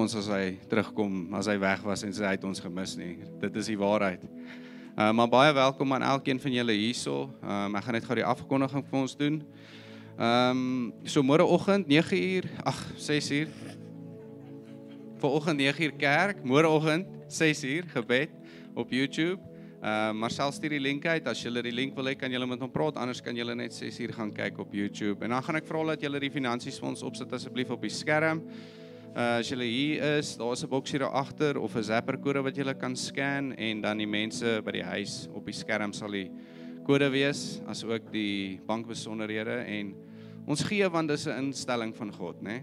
ons as hy terugkom, as hy weg was en sy het ons gemis nie. Dit is die waarheid. Uh, maar baie welkom aan elkeen van julle hierso. Um, ek gaan net gou die afkondiging vir ons doen. Ehm um, so môreoggend 9uur, ag 6uur. Vanoggend 9uur kerk, môreoggend 6uur gebed op YouTube. Ehm uh, Marcel stuur die link uit. As julle die link wil hê, kan julle met hom praat. Anders kan julle net 6uur gaan kyk op YouTube. En dan gaan ek vra dat julle die finansies vir ons opsit asseblief op die skerm. Uh as jy hier is, daar is 'n boksie daar agter of 'n Zapper kode wat jy kan scan en dan die mense by die huis op die skerm sal die kode wees, asook die bankbesonderhede en ons gee want dis 'n instelling van God, né? Nee?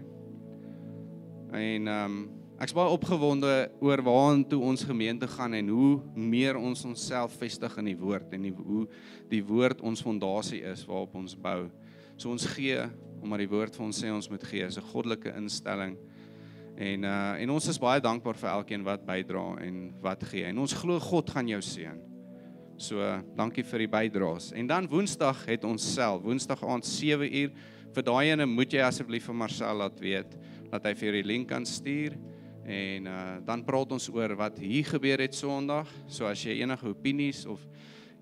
En ehm um, ek's baie opgewonde oor waartoe ons gemeente gaan en hoe meer ons onsself vestig in die woord en die, hoe die woord ons fondasie is waarop ons bou. So ons gee omdat die woord vir ons sê ons moet gee, is 'n goddelike instelling. En uh en ons is baie dankbaar vir elkeen wat bydra en wat gee. En ons glo God gaan jou seën. So dankie vir die bydraes. En dan Woensdag het ons self, Woensdag aand 7uur vir daai ene moet jy asseblief vir Marcel laat weet dat hy vir die link kan stuur. En uh dan praat ons oor wat hier gebeur het Sondag. So as jy enige opinies of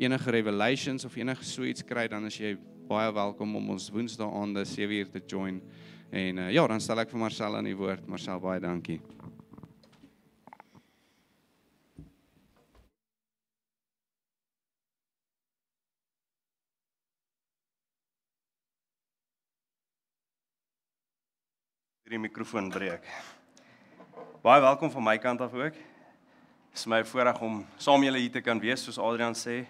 enige revelations of enige so iets kry, dan is jy baie welkom om ons Woensdae aande 7uur te join. En uh, ja, dan stel ek vir Marcel aan die woord. Marcel, baie dankie. Die mikrofoon breek. Baie welkom van my kant af ook. Dit is my voorreg om saam julle hier te kan wees soos Adrian sê.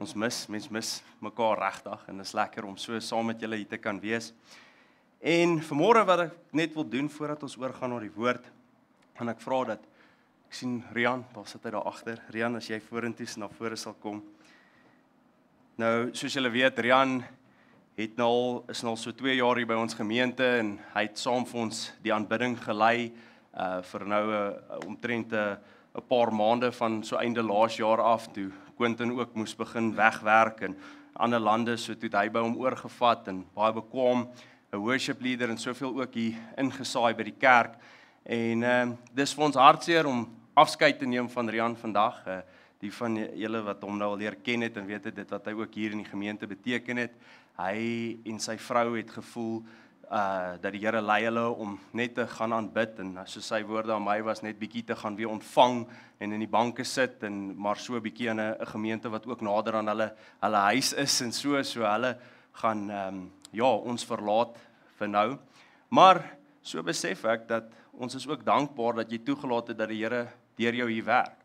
Ons mis, mens mis mekaar regtig en dit is lekker om so saam met julle hier te kan wees. En vanmôre wat ek net wil doen voordat ons oorgaan na die woord, en ek vra dat ek sien Rian, daar sit hy daar agter. Rian, as jy vorentoe na vore sal kom. Nou, soos julle weet, Rian het nou al is nou al so 2 jaar hier by ons gemeente en hy het saam vir ons die aanbidding gelei uh vir nou 'n uh, omtrent 'n 'n paar maande van so einde laas jaar af toe Quentin ook moes begin wegwerk in ander lande so toe hy by hom oorgevat en baie bekwam 'n worship leader en soveel ook hier ingesaai by die kerk. En ehm uh, dis vir ons hartseer om afskeid te neem van Rian vandag. Uh, die van julle wat hom nou al leer ken het en weet dit wat hy ook hier in die gemeente beteken het. Hy en sy vrou het gevoel uh dat die Here lei hulle om net te gaan aanbid en soos sy woorde aan my was net bietjie te gaan weer ontvang en in die banke sit en maar so bietjie in 'n gemeente wat ook nader aan hulle hulle huis is en so so hulle gaan ehm um, ja, ons verlaat vir nou. Maar so besef ek dat ons is ook dankbaar dat jy toegelaat het dat die Here deur jou hier werk.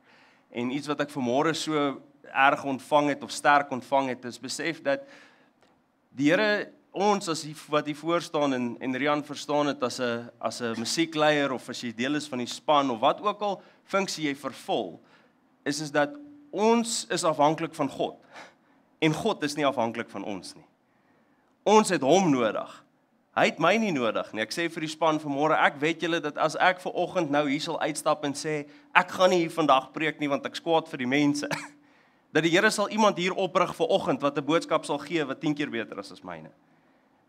En iets wat ek vanmôre so erg ontvang het of sterk ontvang het, is besef dat die Here ons as die, wat hier voor staan en en Rian verstaan dit as 'n as 'n musiekleier of as jy deel is van die span of wat ook al funksie jy vervul, is is dat ons is afhanklik van God. En God is nie afhanklik van ons nie. Ons het hom nodig. Hy het my nie nodig nie. Ek sê vir die span vanmôre, ek weet julle dat as ek ver oggend nou hier sal uitstap en sê ek gaan nie hier vandag preek nie want ek skwaad vir die mense. Dat die Here sal iemand hier oprig vir oggend wat 'n boodskap sal gee wat 10 keer beter is as myne.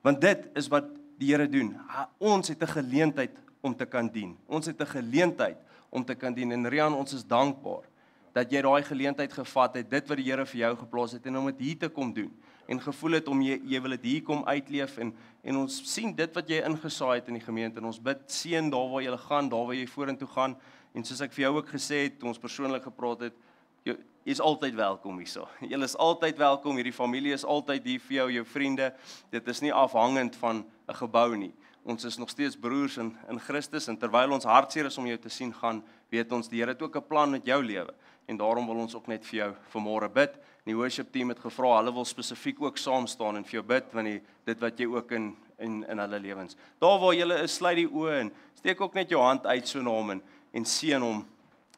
Want dit is wat die Here doen. Ons het 'n geleentheid om te kan dien. Ons het 'n geleentheid om te kan dien en Rian, ons is dankbaar dat jy daai geleentheid gevat het, dit wat die Here vir jou geplaas het en om dit hier te kom doen en gevoel het om jy jy wil dit hier kom uitleef en en ons sien dit wat jy ingesaai het in die gemeente en ons bid seën daar waar jy gaan, daar waar jy vorentoe gaan en soos ek vir jou ook gesê het, ons persoonlik gepraat het, jy is altyd welkom hierso. Jy is altyd welkom, hierdie familie is altyd hier vir jou, jou vriende. Dit is nie afhangend van 'n gebou nie. Ons is nog steeds broers in in Christus en terwyl ons hartseer is om jou te sien gaan, weet ons die Here het ook 'n plan met jou lewe en daarom wil ons ook net vir jou vanmôre bid. Die worship team het gevra hulle wil spesifiek ook saam staan en vir jou bid want die, dit wat jy ook in in in hulle lewens. Daar waar jy is, sluit die oë en steek ook net jou hand uit so na hom en en seën hom.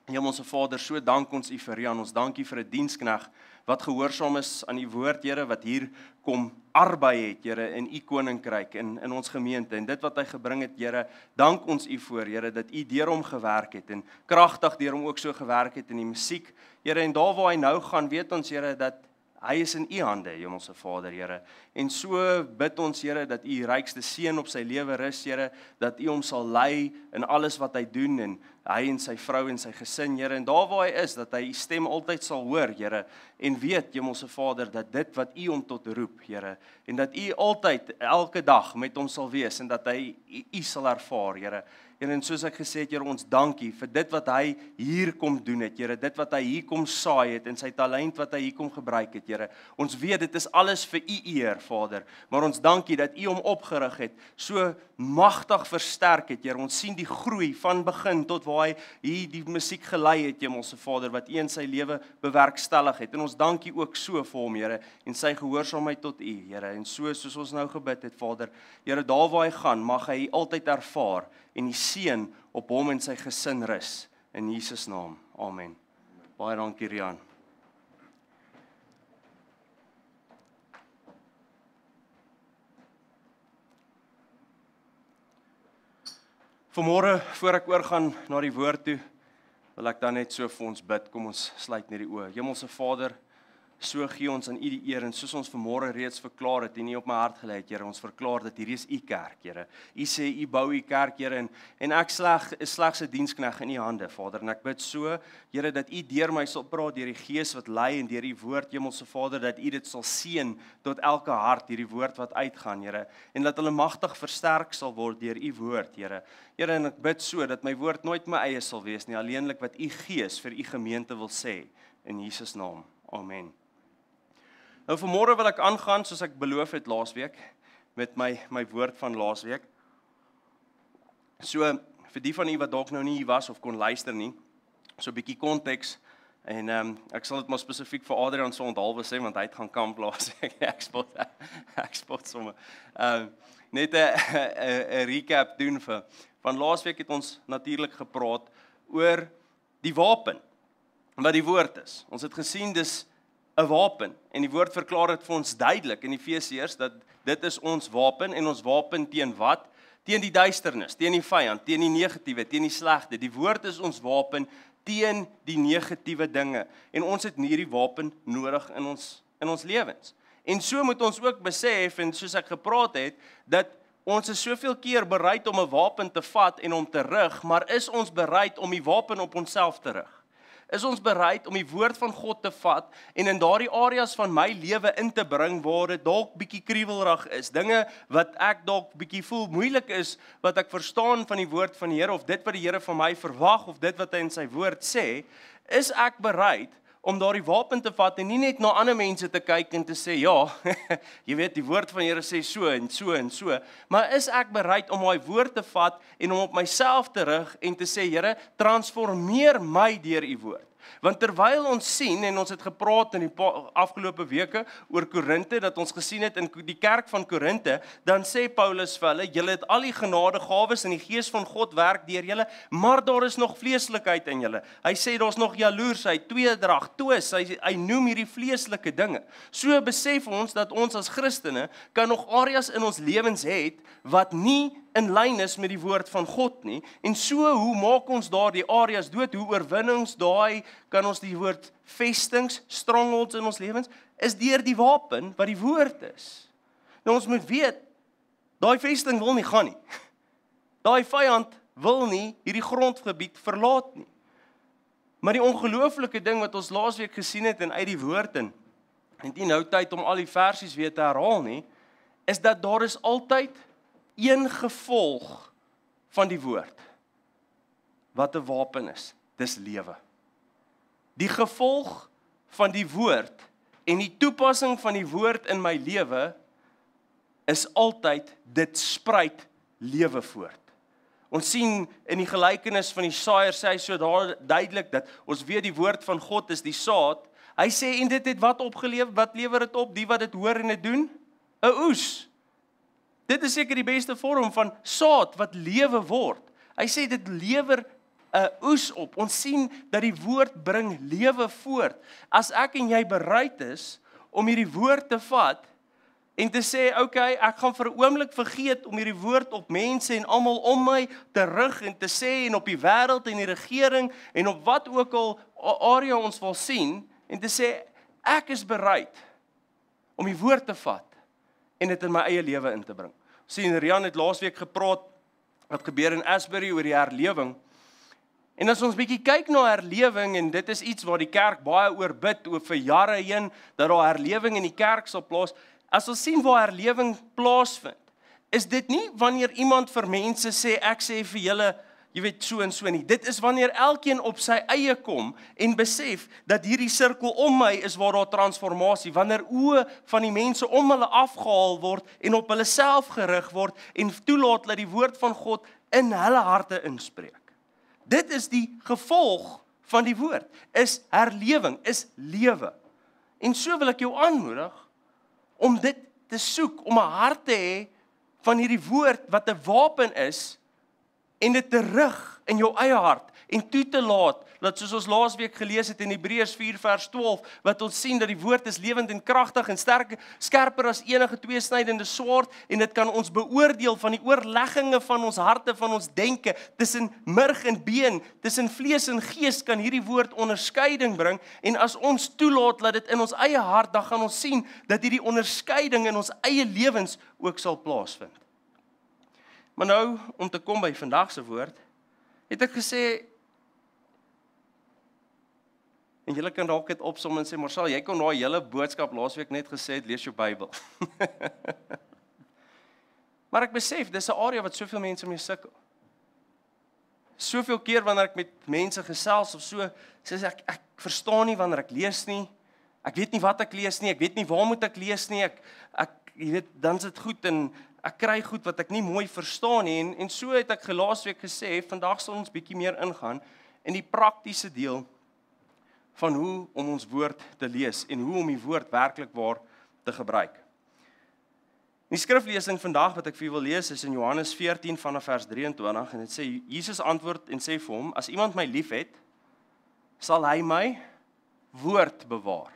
Hemelse Vader, so dank ons U vir Rian. Ons dankie vir 'n dienskneg wat gehoorsaam is aan U woord, Here, wat hier kom arbei het, Here, in U koninkryk in in ons gemeente en dit wat hy gebring het, Here, dank ons U voor, Here, dat U deur hom gewerk het en kragtig deur hom ook so gewerk het in die musiek. Here, en daar waar hy nou gaan, weet ons, Here, dat Hy is in U hande, Hemelse Vader, Here. En so bid ons, Here, dat U rykste seën op sy lewe rus, Here, dat U hom sal lei in alles wat hy doen en hy en sy vrou en sy gesin, Here, en daar waar hy is, dat hy U stem altyd sal hoor, Here, en weet, Hemelse Vader, dat dit wat U hom tot roep, Here, en dat U altyd elke dag met hom sal wees en dat hy U sal ervaar, Here. Here en soos ek gesê het, Here, ons dankie vir dit wat hy hier kom doen het, Here, dit wat hy hier kom saai het en sy talent wat hy hier kom gebruik het, Here. Ons weet dit is alles vir u eer, Vader, maar ons dankie dat u hom opgerig het, so magtig versterk het, Here. Ons sien die groei van begin tot waar hy hier die musiek gelei het, Hemelse Vader, wat u in sy lewe bewerkstellig het. En ons dankie ook so vir hom, Here, en sy gehoorsaamheid tot u, Here. En so soos ons nou gebid het, Vader, Here, daar waar hy gaan, mag hy altyd ervaar en die seën op hom en sy gesin rus in Jesus naam. Amen. Baie dankie Rian. Vanmôre voor ek oorgaan na die woord toe, wil ek dan net so vir ons bid. Kom ons sluit net die oë. Hemelse Vader, So gee ons aan U die eer en soos ons vanmôre reeds verklaar het, en U op my hart gelê het, Here, ons verklaar dat hierdie is U kerk, Here. U sê U bou U kerk, Here, en en ek sleg is slegs 'n dienskneg in U hande, Vader, en ek bid so, Here, dat U deur my sal praat deur die Gees wat lei en deur U woord, Hemelse Vader, dat U dit sal seën tot elke hart hierdie woord wat uitgaan, Here, en dat hulle magtig versterk sal word deur U woord, Here. Here, en ek bid so dat my woord nooit my eie sal wees nie, alleenlik wat U Gees vir U gemeente wil sê in Jesus naam. Amen. Nou vanmôre wil ek aangaan soos ek beloof het laasweek met my my woord van laasweek. So vir die van u wat dalk nou nie hier was of kon luister nie, so 'n bietjie konteks en ehm um, ek sal dit maar spesifiek vir Adrian so onthaalwe sê want hy het gaan kamp laasweek. ek spot ek spot sommer. Ehm um, net 'n 'n recap doen vir van laasweek het ons natuurlik gepraat oor die wapen wat die woord is. Ons het gesien dis 'n wapen en die woord verklaar dit vir ons duidelik in Efesiërs dat dit is ons wapen en ons wapen teen wat? Teen die duisternis, teen die vyand, teen die negatiewe, teen die slegte. Die woord is ons wapen teen die negatiewe dinge en ons het hierdie wapen nodig in ons in ons lewens. En so moet ons ook besef en soos ek gepraat het dat ons is soveel keer bereid om 'n wapen te vat en om te rig, maar is ons bereid om die wapen op onsself te rig? Is ons bereid om die woord van God te vat en in daardie areas van my lewe in te bring waar dit dalk bietjie kriewelrig is, dinge wat ek dalk bietjie voel moeilik is wat ek verstaan van die woord van die Here of dit wat die Here van my verwag of dit wat hy in sy woord sê, is ek bereid om daardie wapen te vat en nie net na ander mense te kyk en te sê ja, jy weet die woord van die Here sê so en so en so, maar is ek bereid om daai woord te vat en om op myself te rig en te sê Here, transformeer my deur u woord. Want terwyl ons sien en ons het gepraat in die afgelope weke oor Korinte dat ons gesien het in die kerk van Korinte, dan sê Paulus vir hulle, julle het al die genadegawes en die gees van God werk deur julle, maar daar is nog vleeslikheid in julle. Hy sê daar's nog jaloersheid, tweedrag, twis, hy hy noem hierdie vleeslike dinge. So besef ons dat ons as Christene kan nog areas in ons lewens het wat nie in lyn is met die woord van God nie. En so hoe maak ons daardie areas dood? Hoe oorwinnings daai kan ons die woord vestings, strongholds in ons lewens is deur die wapen wat die woord is. Nou ons moet weet daai vesting wil nie gaan nie. Daai vyand wil nie hierdie grondgebied verlaat nie. Maar die ongelooflike ding wat ons laasweek gesien het en uit die woord in en dit nou tyd om al die versies weer te herhaal nie, is dat daar is altyd een gevolg van die woord wat 'n wapen is. Dis lewe. Die gevolg van die woord en die toepassing van die woord in my lewe is altyd dit spruit lewe voort. Ons sien in die gelykenis van die saaier sê hy so daar duidelik dat ons weet die woord van God is die saad. Hy sê en dit het wat opgeleef, wat lewer dit op? Die wat dit hoor en dit doen? 'n Oes. Dit is seker die beste vorm van saad wat lewe word. Hy sê dit lewer 'n oes op. Ons sien dat die woord bring lewe voort. As ek en jy bereid is om hierdie woord te vat en te sê, "Oké, okay, ek gaan vir 'n oomblik vergeet om hierdie woord op mense en almal om my te rig en te sê en op die wêreld en die regering en op wat ook al area ons wil sien en te sê, ek is bereid om die woord te vat en dit in my eie lewe in te bring. Sien Rian het laasweek gepraat wat gebeur in Asbury oor die herlewing. En as ons bietjie kyk na herlewing en dit is iets waar die kerk baie oor bid oor vir jare heen dat daar herlewing in die kerk sal plaas. As ons sien waar herlewing plaasvind, is dit nie wanneer iemand vir mense sê ek sê vir julle jy weet so en so nie. Dit is wanneer elkeen op sy eie kom en besef dat hierdie sirkel om my is waar daar transformasie, wanneer oë van die mense om hulle afgehaal word en op hulle self gerig word en toelaat dat die woord van God in hulle harte inspreek. Dit is die gevolg van die woord, is herlewing, is lewe. En so wil ek jou aanmoedig om dit te soek, om 'n hart te hê van hierdie woord wat 'n wapen is en dit te rig in jou eie hart en toe te laat dat soos ons laasweek gelees het in Hebreërs 4 vers 12 wat ons sien dat die woord is lewend en kragtig en sterk skerper as enige tweesnydende swaard en dit kan ons beoordeel van die oorlegginge van ons harte van ons denke tussen murg en been tussen vlees en gees kan hierdie woord onderskeiding bring en as ons toelaat dat dit in ons eie hart dan gaan ons sien dat hierdie onderskeiding in ons eie lewens ook sal plaasvind Maar nou om te kom by vandag se woord, het ek gesê en julle kan dalk dit opsom en sê Marcel, jy kon daai hele boodskap laasweek net gesê het lees jou Bybel. maar ek besef dis 'n area wat soveel mense mee sukkel. Soveel keer wanneer ek met mense gesels of so, sê ek ek verstaan nie wanneer ek lees nie. Ek weet nie wat ek lees nie. Ek weet nie waar moet ek lees nie. Ek ek jy weet dan's dit goed en ek kry goed wat ek nie mooi verstaan nie en en so het ek gelaasweek gesê vandag sal ons bietjie meer ingaan in die praktiese deel van hoe om ons woord te lees en hoe om die woord werklik waar te gebruik. Die skriflesing vandag wat ek vir julle wil lees is in Johannes 14 vanaf vers 23 en dit sê Jesus antwoord en sê vir hom as iemand my liefhet sal hy my woord bewaar.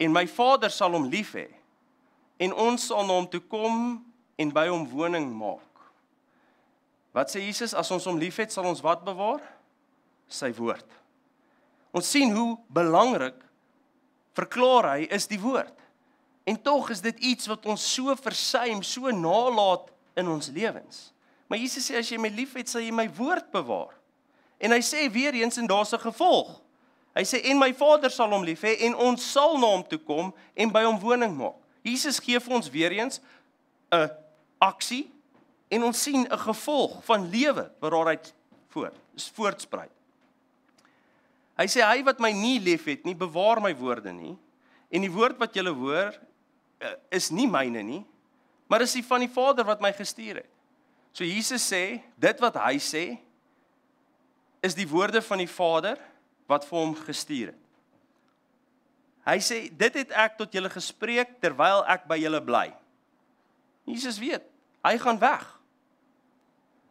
En my Vader sal hom lief hê en ons sal na hom toe kom en by hom woning maak. Wat sê Jesus as ons hom liefhet, sal ons wat bewaar? Sy woord. Ons sien hoe belangrik verklaar hy is die woord. En tog is dit iets wat ons so versuim, so nalat in ons lewens. Maar Jesus sê as jy my liefhet, sal jy my woord bewaar. En hy sê weer eens en daar's 'n gevolg. Hy sê en my Vader sal hom lief hê en ons sal na hom toe kom en by hom woning maak. Jesus gee vir ons weer eens 'n aksie en ons sien 'n gevolg van lewe wat daaruit voort is voortspruit. Hy sê hy wat my nie liefhet nie, bewaar my woorde nie en die woord wat julle hoor eh, is nie myne nie, maar is die van die Vader wat my gestuur het. So Jesus sê, dit wat hy sê is die woorde van die Vader wat vir hom gestuur het. Hy sê dit het ek tot julle gespreek terwyl ek by julle bly. Jesus weet, hy gaan weg.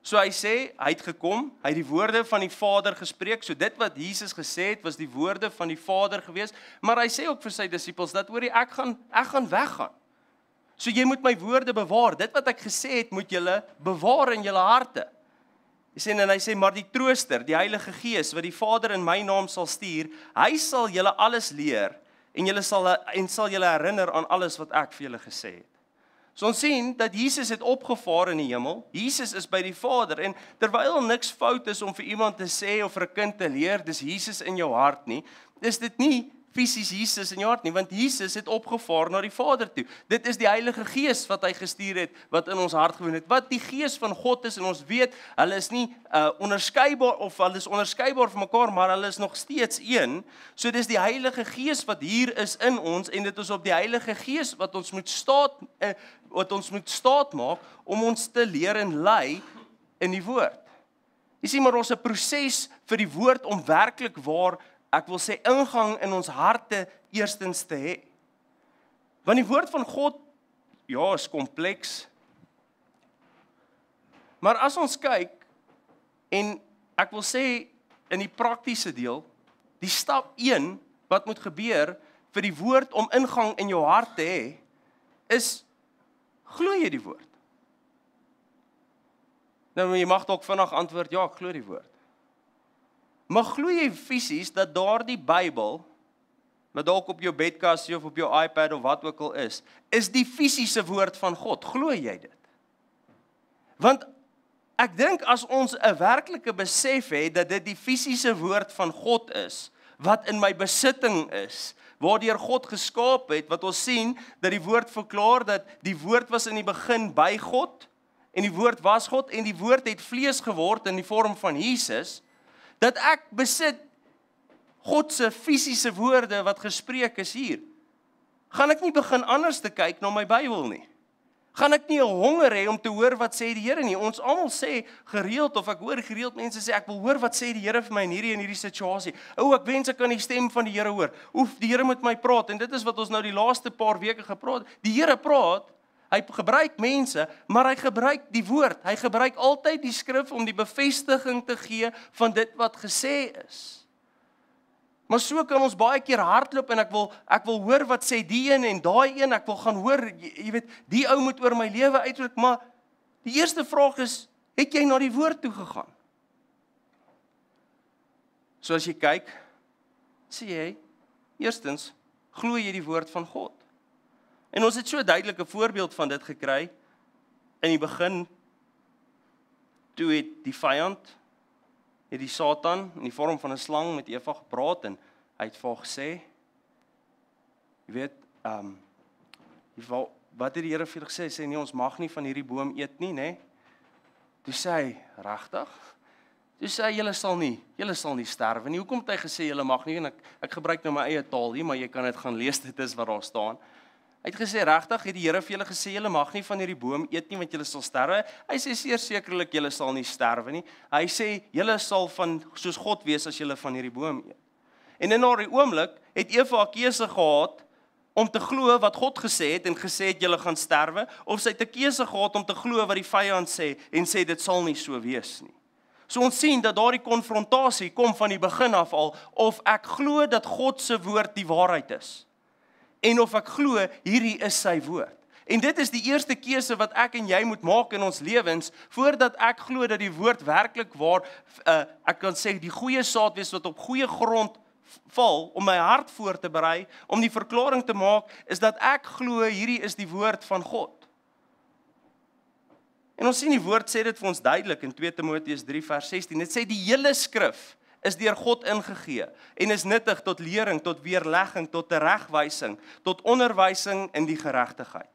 So hy sê hy het gekom, hy het die woorde van die Vader gespreek. So dit wat Jesus gesê het was die woorde van die Vader gewees, maar hy sê ook vir sy disippels dat hoorie ek gaan ek gaan weggaan. So jy moet my woorde bewaar. Dit wat ek gesê het, moet julle bewaar in julle harte. Hy sê en hy sê maar die Trooster, die Heilige Gees wat die Vader in my naam sal stuur, hy sal julle alles leer en julle sal en sal julle herinner aan alles wat ek vir julle gesê het. So ons sien dat Jesus het opgevaar in die hemel. Jesus is by die Vader en terwyl niks fout is om vir iemand te sê of vir 'n kind te leer dis Jesus in jou hart nie, is dit nie fisies Jesus in jou hart nie, want Jesus het opgevaar na die Vader toe. Dit is die Heilige Gees wat hy gestuur het wat in ons hart gewoon het. Wat die Gees van God is en ons weet, hulle is nie uh onderskeibaar of hulle is onderskeibaar van mekaar, maar hulle is nog steeds een. So dis die Heilige Gees wat hier is in ons en dit is op die Heilige Gees wat ons moet staat uh, wat ons moet staat maak om ons te leer en lei in die woord. Jy sien maar ons 'n proses vir die woord om werklik waar ek wil sê ingang in ons harte eerstens te hê. Want die woord van God ja, is kompleks. Maar as ons kyk en ek wil sê in die praktiese deel, die stap 1 wat moet gebeur vir die woord om ingang in jou hart te hê, is glo jy die woord? Nou jy mag dalk vinnig antwoord ja, ek glo die woord. Maar glo jy fisies dat daardie Bybel wat dalk op jou bedkassie of op jou iPad of wat ook al is, is die fisiese woord van God. Glo jy dit? Want ek dink as ons 'n werklike besef het dat dit die fisiese woord van God is wat in my besitting is, waardeur God geskaap het, wat ons sien dat die woord verklaar dat die woord was in die begin by God en die woord was God en die woord het vlees geword in die vorm van Jesus, dat ek besit God se fisiese woorde wat gespreek is hier. Gaan ek nie begin anders te kyk na my Bybel nie. Gaan ek nie 'n honger hê om te hoor wat sê die Here nie. Ons almal sê gereeld of ek hoor gereeld mense sê ek wil hoor wat sê die Here vir my in hierdie en hierdie situasie. O, ek wens ek kan die stem van die Here hoor. Oef, die Here moet my praat en dit is wat ons nou die laaste paar weke gepraat. Die Here praat. Hy gebruik mense, maar hy gebruik die woord. Hy gebruik altyd die skrif om die bevestiging te gee van dit wat gesê is. Maar so kan ons baie keer hardloop en ek wil ek wil hoor wat sê die een en daai een, ek wil gaan hoor, jy, jy weet, die ou moet oor my lewe uitdruk, maar die eerste vraag is, het jy na die woord toe gegaan? So as jy kyk, sê jy, eerstens, glo jy die woord van God? En ons het so 'n duidelike voorbeeld van dit gekry in die begin toe het die vyand het die Satan in die vorm van 'n slang met Eva gepraat en hy het vir haar gesê jy weet ehm um, jy wat het die Here vir julle gesê? Sê nee ons mag nie van hierdie boom eet nie nê? Toe sê hy regtig? Toe sê hy julle sal nie julle sal nie sterwe nie. Hoekom het hy gesê julle mag nie? En ek ek gebruik nou my eie taal hier maar jy kan dit gaan lees dit is wat daar staan Het gesê regtig het die Here vir julle gesê julle mag nie van hierdie boom eet nie want julle sal sterwe. Hy sê seker sekerlik julle sal nie sterwe nie. Hy sê julle sal van soos God wees as julle van hierdie boom eet. En in daardie oomblik het Eva 'n keuse gehad om te glo wat God gesê het en gesê het julle gaan sterwe of sy het 'n keuse gehad om te glo wat die vyand sê en sê dit sal nie so wees nie. So ons sien dat daardie konfrontasie kom van die begin af al of ek glo dat God se woord die waarheid is en of ek glo hierdie is sy woord. En dit is die eerste keuse wat ek en jy moet maak in ons lewens voordat ek glo dat die woord werklik waar uh, ek kan sê die goeie saad wees wat op goeie grond val om my hart voor te berei om die verklaring te maak is dat ek glo hierdie is die woord van God. En ons sien die woord sê dit vir ons duidelik in 2 Timoteus 3 vers 16. Dit sê die hele skrif is deur God ingegee en is nuttig tot lering, tot weerlegging, tot teregwysing, tot onderwysing in die geregtigheid.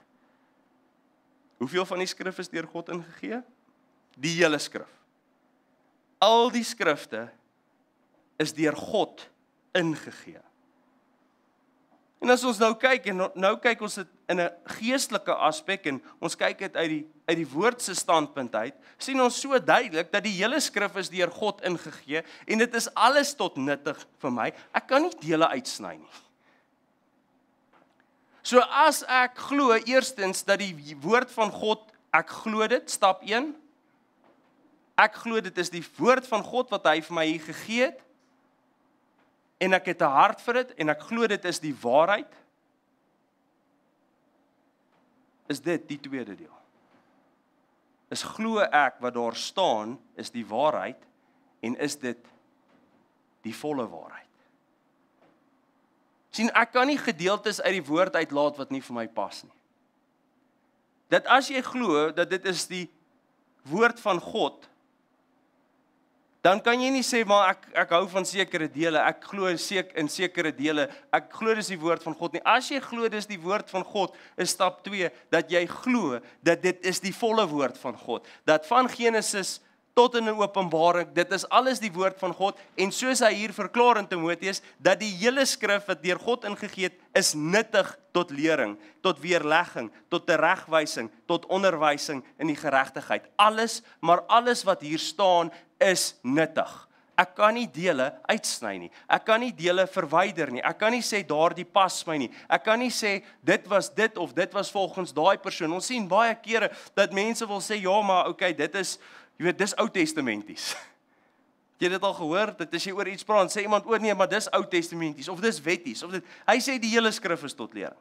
Hoeveel van die skrif is deur God ingegee? Die hele skrif. Al die skrifte is deur God ingegee. En as ons nou kyk en nou kyk ons dit in 'n geestelike aspek en ons kyk dit uit die uit die woord se standpunt uit, sien ons so duidelik dat die hele skrif is deur God ingegee en dit is alles tot nuttig vir my. Ek kan nie dele uitsny nie. So as ek glo eerstens dat die woord van God, ek glo dit, stap 1. Ek glo dit is die woord van God wat hy vir my gegee het en ek het 'n hart vir dit en ek glo dit is die waarheid is dit die tweede deel. Is glo ek wat daar staan is die waarheid en is dit die volle waarheid? sien ek kan nie gedeeltes uit die woord uitlaat wat nie vir my pas nie. Dat as jy glo dat dit is die woord van God dan kan jy nie sê maar ek ek hou van sekere dele, ek glo seker in sekere dele. Ek glo dis die woord van God nie. As jy glo dis die woord van God, is stap 2 dat jy glo dat dit is die volle woord van God. Dat van Genesis tot in Openbaring, dit is alles die woord van God en soos hy hier verklaar in Timoteus dat die hele skrif wat deur God ingegee het, is nuttig tot lering, tot weerlegging, tot teregwysing, tot onderwysing in die geregtigheid. Alles, maar alles wat hier staan is nuttig. Ek kan nie dele uitsny nie. Ek kan nie dele verwyder nie. Ek kan nie sê daardie pas my nie. Ek kan nie sê dit was dit of dit was volgens daai persoon. Ons sien baie kere dat mense wil sê ja, maar okay, dit is jy weet dis Ou Testamenties. Jy het dit al gehoor, dit as jy oor iets praat, sê iemand o nee, maar dis Ou Testamenties of dis wetties of dit hy sê die hele skrif is tot lering.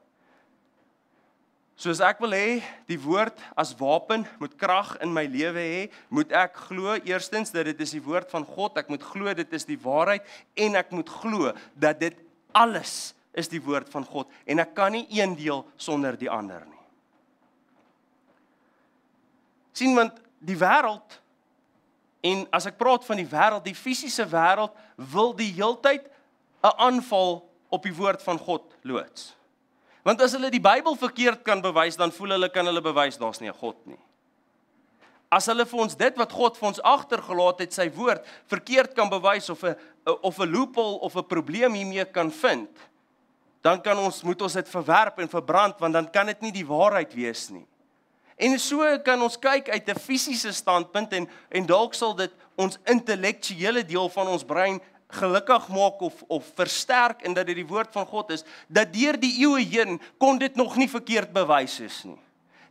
Soos ek wil hê die woord as wapen moet krag in my lewe hê, moet ek glo eerstens dat dit is die woord van God, ek moet glo dit is die waarheid en ek moet glo dat dit alles is die woord van God en ek kan nie een deel sonder die ander nie. sien want die wêreld en as ek praat van die wêreld, die fisiese wêreld wil die heeltyd 'n aanval op die woord van God loods. Want as hulle die Bybel verkeerd kan bewys, dan voel hulle kan hulle bewys daar's nie 'n God nie. As hulle vir ons dit wat God vir ons agtergelaat het, sy woord, verkeerd kan bewys of 'n of 'n loophole of 'n probleem hiermee kan vind, dan kan ons moet ons dit verwerp en verbrand want dan kan dit nie die waarheid wees nie. En so kan ons kyk uit 'n fisiese standpunt en en dalk sal dit ons intellektuele deel van ons brein gelukkig maak of of versterk in dat dit die woord van God is dat deur die eeue heen kon dit nog nie verkeerd bewys is nie.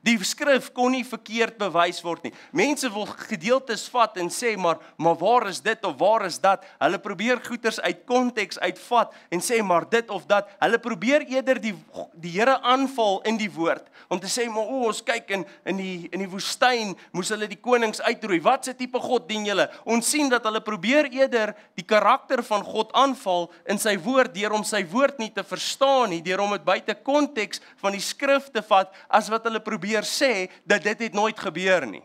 Die skrif kon nie verkeerd bewys word nie. Mense wil gedeeltes vat en sê maar maar waar is dit of waar is dat? Hulle probeer goeters uit konteks uitvat en sê maar dit of dat. Hulle probeer eerder die die Here aanval in die woord om te sê maar o ons kyk in in die in die woestyn moes hulle die konings uitroei. Wat se tipe God dien julle? Ons sien dat hulle probeer eerder die karakter van God aanval in sy woord deur om sy woord nie te verstaan nie, deur om dit buite konteks van die skrif te vat as wat hulle probeer probeer sê dat dit het nooit gebeur nie.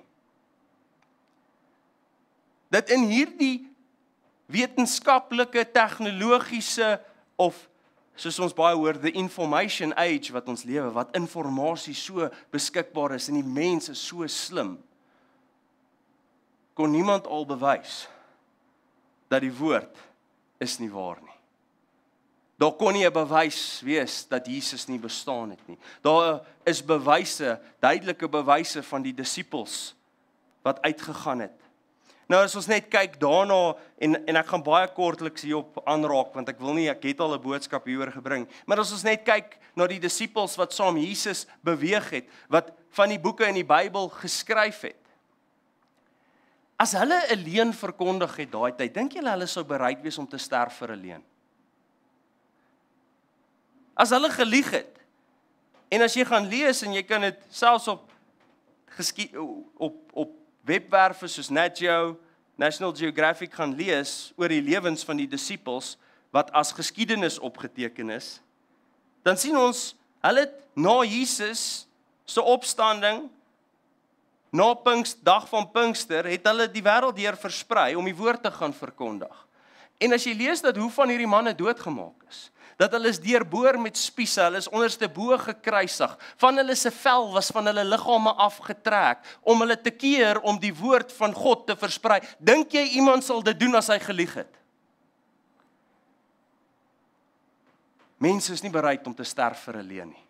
Dat in hierdie wetenskaplike tegnologiese of soos ons baie hoor the information age wat ons lewe wat inligting so beskikbaar is en die mense so slim kon niemand al bewys dat die woord is nie waar nie. Daar kon nie 'n bewys wees dat Jesus nie bestaan het nie. Daar is bewyse, duidelike bewyse van die disippels wat uitgegaan het. Nou as ons net kyk daarna en en ek gaan baie kortliks hierop aanraak want ek wil nie ek het al 'n boodskap hieroor gebring, maar as ons net kyk na die disippels wat saam Jesus beweeg het, wat van die boeke in die Bybel geskryf het. As hulle 'n leuen verkondig het daai tyd, dink julle hulle sou bereid wees om te sterf vir 'n leuen? As hulle gelieg het. En as jy gaan lees en jy kan dit selfs op geskied op op webwerwe soos NatGeo, National Geographic gaan lees oor die lewens van die disippels wat as geskiedenis opgeteken is, dan sien ons hulle na Jesus se opstanding na Pinksterdag van Pinkster het hulle die wêreld deur versprei om die woord te gaan verkondig. En as jy lees dat hoe van hierdie manne doodgemaak is, dat hulle is deurboor met spiese, hulle is onderste bo gekruisig. Van hulle se vel was van hulle liggame afgetrek om hulle te keer om die woord van God te versprei. Dink jy iemand sal dit doen as hy gelieg het? Mense is nie bereid om te sterf vir 'n leuen nie.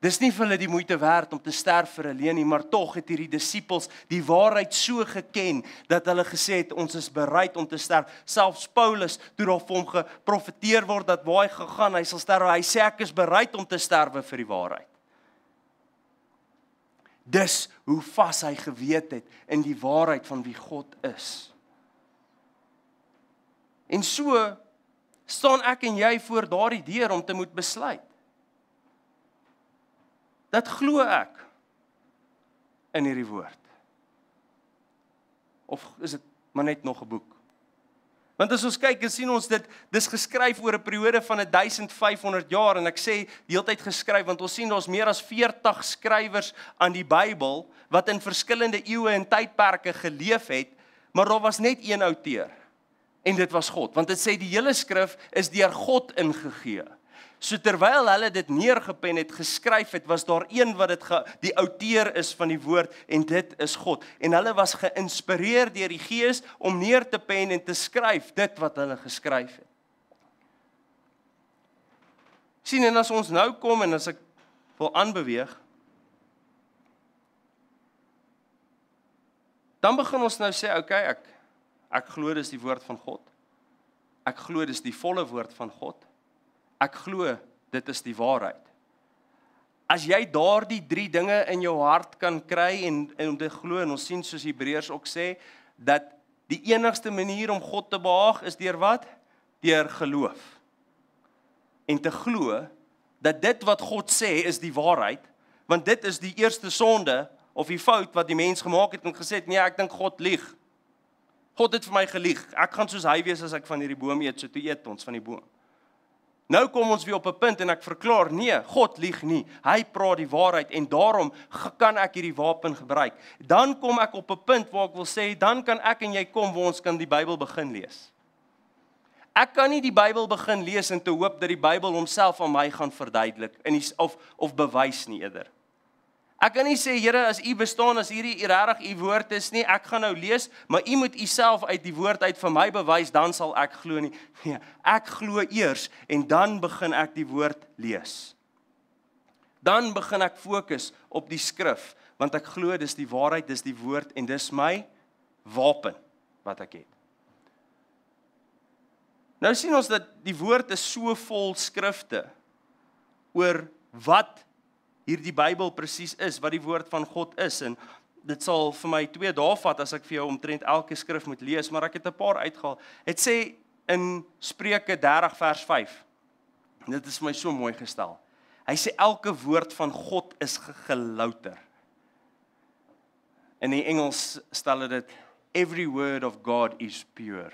Dis nie vir hulle die moeite werd om te sterf vir leuen nie, maar tog het hierdie disippels die waarheid so geken dat hulle gesê het ons is bereid om te sterf. Selfs Paulus, toe daar vir hom geprofeteer word dat waar hy gegaan, hy sal sterf, hy sê ek is bereid om te sterwe vir die waarheid. Dis hoe vas hy geweet het in die waarheid van wie God is. En so staan ek en jy voor daardie deur om te moet besluit. Dat glo ek in hierdie woord. Of is dit maar net nog 'n boek? Want as ons kyk, dan sien ons dit dis geskryf oor 'n periode van 1500 jaar en ek sê deeltyd geskryf want ons sien daar's meer as 40 skrywers aan die Bybel wat in verskillende eeue en tydperke geleef het, maar daar was net een outeur. En dit was God, want dit sê die hele skrif is deur God ingegee. So terwyl hulle dit neergepen het, geskryf het, was daar een wat dit die outeur is van die woord en dit is God. En hulle was geïnspireer deur die Gees om neer te pen en te skryf dit wat hulle geskryf het. sien en as ons nou kom en as ek wil aanbeweeg dan begin ons nou sê okay ek ek glo dis die woord van God. Ek glo dis die volle woord van God ek glo dit is die waarheid. As jy daardie 3 dinge in jou hart kan kry en en om te glo en ons sien soos Hebreërs ook sê dat die enigste manier om God te behaag is deur wat? Deur geloof. En te glo dat dit wat God sê is die waarheid, want dit is die eerste sonde of die fout wat die mens gemaak het en gesê het nee, ek dink God lieg. God het vir my gelieg. Ek gaan soos hy wees as ek van hierdie boom eet, so toe eet ons van die boom. Nou kom ons weer op 'n punt en ek verklaar nee, God lieg nie. Hy praat die waarheid en daarom kan ek hierdie wapen gebruik. Dan kom ek op 'n punt waar ek wil sê dan kan ek en jy kom waar ons kan die Bybel begin lees. Ek kan nie die Bybel begin lees en te hoop dat die Bybel homself aan my gaan verduidelik in of of bewys nie eerder. Ek kan nie sê Here as u bestaan as hierdie regtig u woord is nie, ek gaan nou lees, maar u moet u self uit die woord uit vir my bewys dan sal ek glo nie. Nee, ek glo eers en dan begin ek die woord lees. Dan begin ek fokus op die skrif want ek glo dis die waarheid, dis die woord en dis my wapen wat ek het. Nou sien ons dat die woord is so vol skrifte oor wat hierdie Bybel presies is, wat die woord van God is en dit sal vir my 2 dae vat as ek vir jou omtrent elke skrif moet lees, maar ek het 'n paar uitgehaal. Dit sê in Spreuke 30 vers 5. Dit is vir my so mooi gestel. Hy sê elke woord van God is gelouter. In die Engels stel dit every word of God is pure.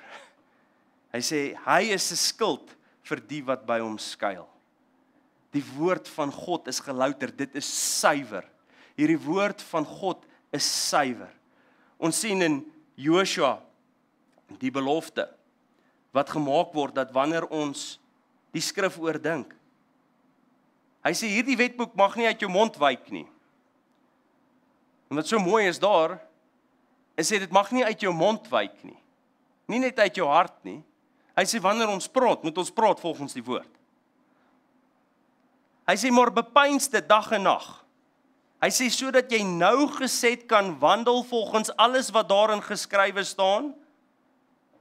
Hy sê hy is 'n skild vir die wat by hom skuil. Die woord van God is gelouter, dit is suiwer. Hierdie woord van God is suiwer. Ons sien in Joshua die belofte wat gemaak word dat wanneer ons die skrif oordink. Hy sê hierdie wetboek mag nie uit jou mond wyk nie. En wat so mooi is daar is dit mag nie uit jou mond wyk nie. Nie net uit jou hart nie, Hy sê wanneer ons praat, moet ons praat volgens die woord. Hy sê maar bepeins dit dag en nag. Hy sê sodat jy nou geset kan wandel volgens alles wat daarin geskrywe staan.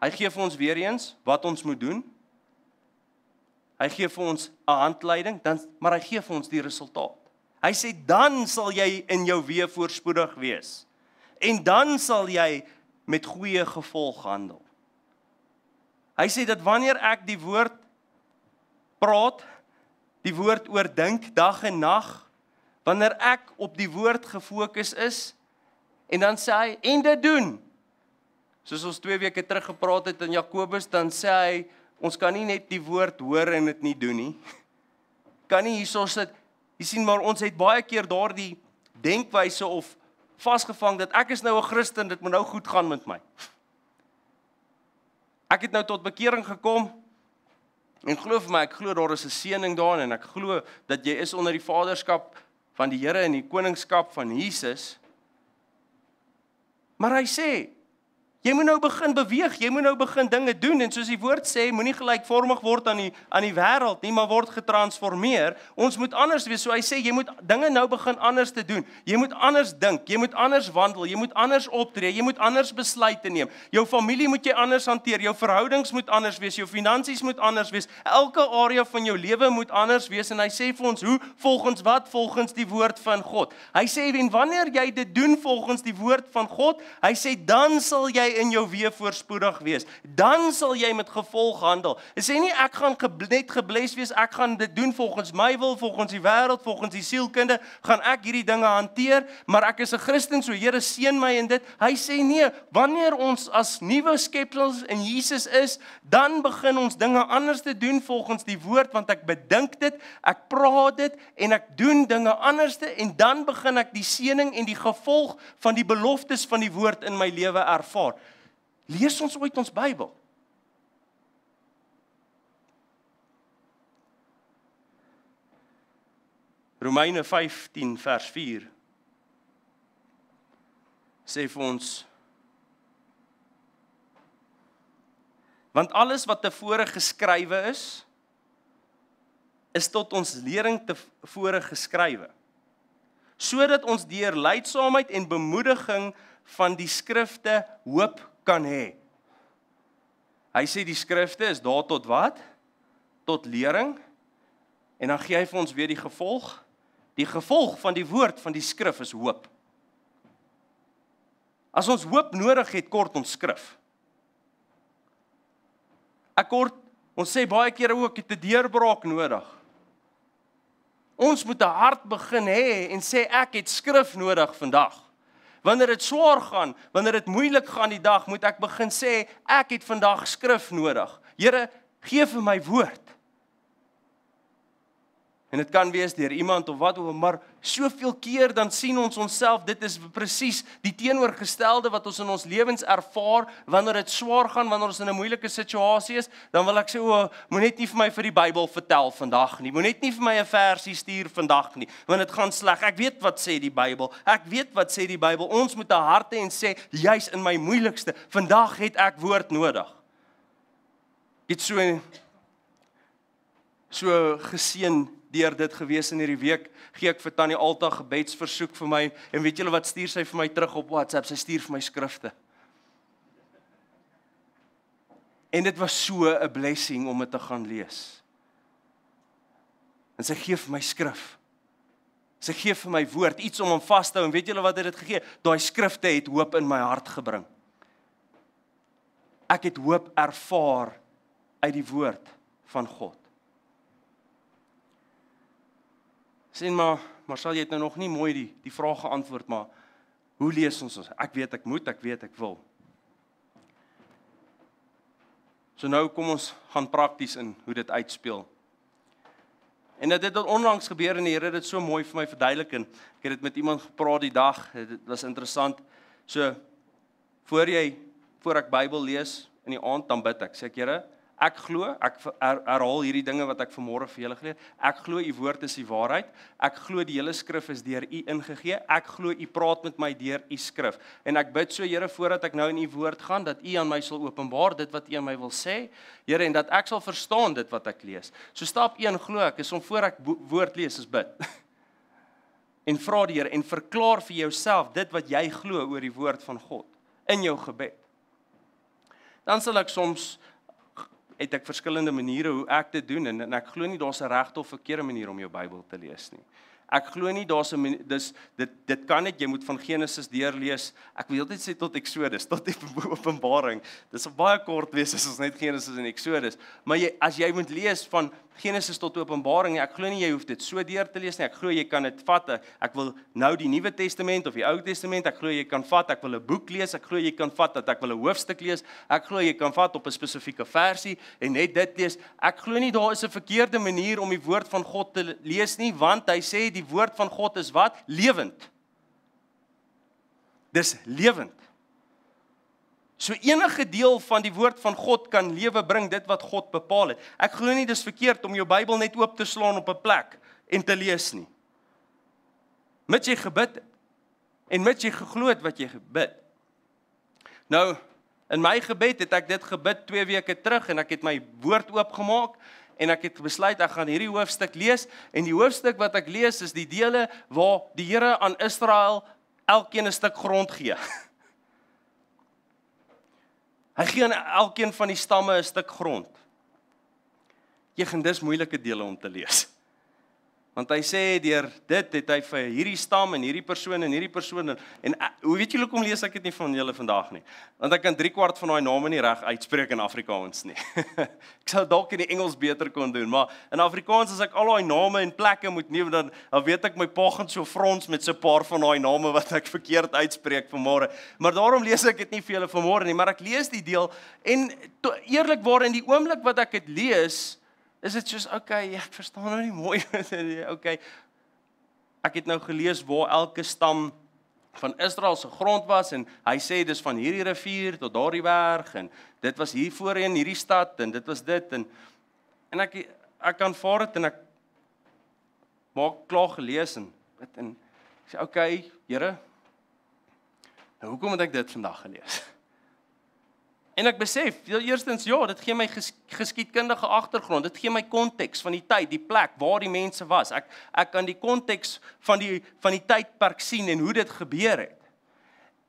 Hy gee vir ons weer eens wat ons moet doen. Hy gee vir ons 'n handleiding, dan maar hy gee vir ons die resultaat. Hy sê dan sal jy in jou weë voorspoedig wees. En dan sal jy met goeie gevolg handel. Hy sê dat wanneer ek die woord praat, die woord oordink dag en nag, wanneer ek op die woord gefokus is en dan sê hy en dit doen. Soos ons 2 weke terug gepraat het in Jakobus, dan sê hy ons kan nie net die woord hoor en dit nie doen nie. Kan nie hierso sit. Jy sien maar ons het baie keer daardie denkwyse of vasgevang dat ek is nou 'n Christen, dit moet nou goed gaan met my. Ek het nou tot bekering gekom. En glo vir my, ek glo daar is 'n seëning daarin en ek glo dat jy is onder die vaderskap van die Here en die koningskap van Jesus. Maar hy sê, Jy moet nou begin beweeg, jy moet nou begin dinge doen en soos die woord sê, moenie gelykvormig word aan die aan die wêreld nie, maar word getransformeer. Ons moet anders wees. So hy sê jy moet dinge nou begin anders te doen. Jy moet anders dink, jy moet anders wandel, jy moet anders optree, jy moet anders besluite neem. Jou familie moet jy anders hanteer, jou verhoudings moet anders wees, jou finansies moet anders wees. Elke area van jou lewe moet anders wees en hy sê vir ons hoe volgens wat volgens die woord van God. Hy sê en wanneer jy dit doen volgens die woord van God, hy sê dan sal jy in jou weë voorspoedig wees. Dan sal jy met gevolg handel. Dit sê nie ek gaan net gebless wees, ek gaan dit doen volgens my wil, volgens die wêreld, volgens die sielkunde, gaan ek hierdie dinge hanteer, maar ek is 'n Christen, so Here seën my in dit. Hy sê nee, wanneer ons as nuwe skepsels in Jesus is, dan begin ons dinge anders te doen volgens die woord want ek bedink dit, ek praat dit en ek doen dinge anderste en dan begin ek die seëning en die gevolg van die beloftes van die woord in my lewe ervaar. Lees ons ooit ons Bybel? Romeine 15 vers 4 sê vir ons Want alles wat tevore geskrywe is is tot ons lering tevore geskrywe sodat ons deur leidsaamheid en bemoediging van die skrifte hoop kan hê. Hy sê die skrifte is daar tot wat? Tot lering. En dan gee hy vir ons weer die gevolg. Die gevolg van die woord van die skrif is hoop. As ons hoop nodig het, kort ons skrif. Ek kort ons sê baie kere ook het 'n deurbraak nodig. Ons moet 'n hart begin hê en sê ek het skrif nodig vandag. Wanneer dit swaar gaan, wanneer dit moeilik gaan die dag, moet ek begin sê ek het vandag skrif nodig. Here, gee vir my woord. En dit kan wees deur iemand of wat ook, maar soveel keer dan sien ons onsself dit is presies die teenoorgestelde wat ons in ons lewens ervaar wanneer dit swaar gaan, wanneer ons in 'n moeilike situasie is, dan wil ek sê o, moenie nie vir my vir die Bybel vertel vandag nie. Moenie nie vir my 'n versie stuur vandag nie, want dit gaan sleg. Ek weet wat sê die Bybel. Ek weet wat sê die Bybel. Ons moet 'n harte en sê juis in my moeilikste, vandag het ek woord nodig. Dit so so geseën deur dit gewees in hierdie week. Gee ek vir Tannie Alta gebedsversoek vir my en weet julle wat stuur sy vir my terug op WhatsApp? Sy stuur vir my skrifte. En dit was so 'n blessing om dit te gaan lees. En sy gee vir my skrif. Sy gee vir my woord, iets om hom vas te hou en weet julle wat het dit gegee? Daai skrifte het hoop in my hart gebring. Ek het hoop ervaar uit die woord van God. Sien maar, maar sal jy dit nou nog nie mooi die die vraag geantwoord maar hoe lees ons ons? Ek weet ek moet, ek weet ek wil. So nou kom ons gaan prakties in hoe dit uitspeel. En dit het onlangs gebeur en die Here het dit so mooi vir my verduidelik en ek het dit met iemand gepraat die dag. Dit was interessant. So voor jy voor ek Bybel lees in die aand dan bid ek. Sê ek Here, Ek glo, ek herhaal hierdie dinge wat ek vanmôre vir julle geleer. Ek glo u woord is die waarheid. Ek glo die hele skrif is deur u ingegee. Ek glo u praat met my deur u skrif. En ek bid so Here voordat ek nou in u woord gaan dat u aan my sal openbaar dit wat u aan my wil sê. Here en dat ek sal verstaan dit wat ek lees. So stap 1 glo ek is om voor ek woord lees is bid. en vra die Here en verklaar vir jouself dit wat jy glo oor die woord van God in jou gebed. Dan sal ek soms het ek verskillende maniere hoe ek dit doen en, en ek glo nie daar's 'n regte of verkeerde manier om jou Bybel te lees nie. Ek glo nie daar's 'n dis dit dit kan net jy moet van Genesis deurlees. Ek wil net sê tot Eksodus, tot Openbaring. Dis sal baie kort wees as ons net Genesis en Eksodus. Maar jy as jy moet lees van Genesis tot Openbaring, ek glo nie jy hoef dit so deur te lees nie. Ek glo jy kan dit vat. Ek wil nou die Nuwe Testament of die Ou Testament, ek glo jy kan vat. Ek wil 'n boek lees. Ek glo jy kan vat dat ek wil 'n hoofstuk lees. Ek glo jy kan vat op 'n spesifieke versie en net dit lees. Ek glo nie daar is 'n verkeerde manier om die woord van God te lees nie, want hy sê die woord van God is wat? Lewend. Dis lewend. So enige deel van die woord van God kan lewe bring dit wat God bepaal het. Ek glo nie dis verkeerd om jou Bybel net oop te slaan op 'n plek en te lees nie. Met jy gebid en met jy geglo het wat jy gebid. Nou in my gebed het ek dit gebid 2 weke terug en ek het my woord oopgemaak en ek het besluit ek gaan hierdie hoofstuk lees en die hoofstuk wat ek lees is die dele waar die Here aan Israel elkeen 'n stuk grond gee. Hy gee aan elkeen van die stamme 'n stuk grond. Jy gaan dis moeilike dele om te lees. Want hy sê deur dit het hy vir hierdie stam en hierdie persoon en hierdie persoon en, en uh, hoe weet julle hoekom lees ek dit nie van julle vandag nie? Want ek kan 3 kwart van daai name nie reg uitspreek in Afrikaans nie. ek sou dalk in die Engels beter kon doen, maar in Afrikaans as ek al daai name en plekke moet neem dan dan weet ek my pa gaan so frons met so 'n paar van daai name wat ek verkeerd uitspreek vanmôre. Maar daarom lees ek dit nie vir julle vanmôre nie, maar ek lees die deel en eerlikwaar in die oomblik wat ek dit lees is dit soos okay, ek verstaan nou nie mooi okay. Ek het nou gelees waar elke stam van Israel se grond was en hy sê dis van hierdie rivier tot daardie berg en dit was hier voorheen hierdie stad en dit was dit en en ek ek kan vaar dit en ek maak klaar gelees en dit en ek sê okay, Here. Nou hoekom het ek dit vandag gelees? En ek besef, eerstens ja, dit gee my ges, geskiedkundige agtergrond. Dit gee my konteks van die tyd, die plek waar die mense was. Ek ek kan die konteks van die van die tydperk sien en hoe dit gebeur het.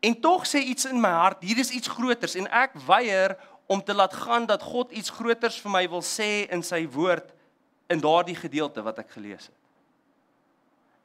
En tog sê iets in my hart, hier is iets groters en ek weier om te laat gaan dat God iets groters vir my wil sê in sy woord in daardie gedeelte wat ek gelees het.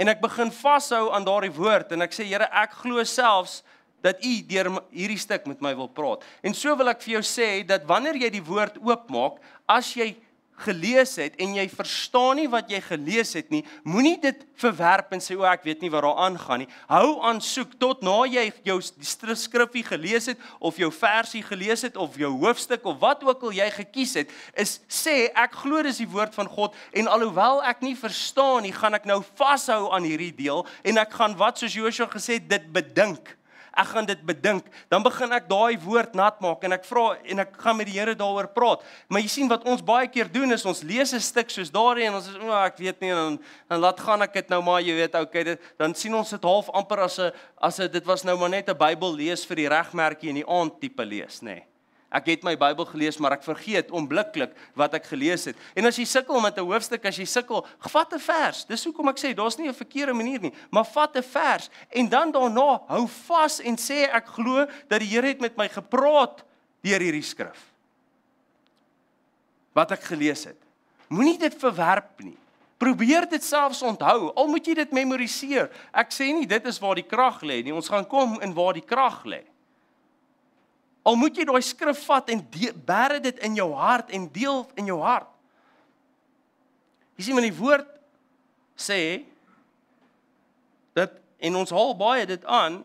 En ek begin vashou aan daardie woord en ek sê Here, ek glo selfs dat u deur hierdie stuk met my wil praat. En so wil ek vir jou sê dat wanneer jy die woord oopmaak, as jy gelees het en jy verstaan nie wat jy gelees het nie, moenie dit verwerp en sê o ek weet nie wat daar aangaan nie. Hou aan soek tot na jy jou skrifgie gelees het of jou versie gelees het of jou hoofstuk of wat ook al jy gekies het, is sê ek glo dis die woord van God en alhoewel ek nie verstaan nie, gaan ek nou vashou aan hierdie deel en ek gaan wat soos Joshua gesê het dit bedink ek gaan dit bedink. Dan begin ek daai woord nat maak en ek vra en ek gaan met die Here daaroor praat. Maar jy sien wat ons baie keer doen is ons lees 'n stuk soos daardie en ons is o, ek weet nie en dan dan laat gaan ek dit nou maar jy weet okay dit dan sien ons dit half amper as 'n as 'n dit was nou maar net 'n Bybel lees vir die regmerkie in die aand tipe lees nê. Nee. Ek het my Bybel gelees, maar ek vergeet onmiddellik wat ek gelees het. En as jy sukkel met 'n hoofstuk, as jy sukkel, vat 'n vers. Dis hoekom ek sê daar's nie 'n verkeerde manier nie, maar vat 'n vers en dan daarna hou vas en sê ek glo dat die Here het met my gepraat deur hierdie skrif. Wat ek gelees het. Moenie dit verwerp nie. Probeer dit selfs onthou. Al moet jy dit memoriseer. Ek sê nie dit is waar die krag lê nie. Ons gaan kom in waar die krag lê. Al moet jy daai skrif vat en bære dit in jou hart en deel in jou hart. Jy sien, wanneer die woord sê dat en ons haal baie dit aan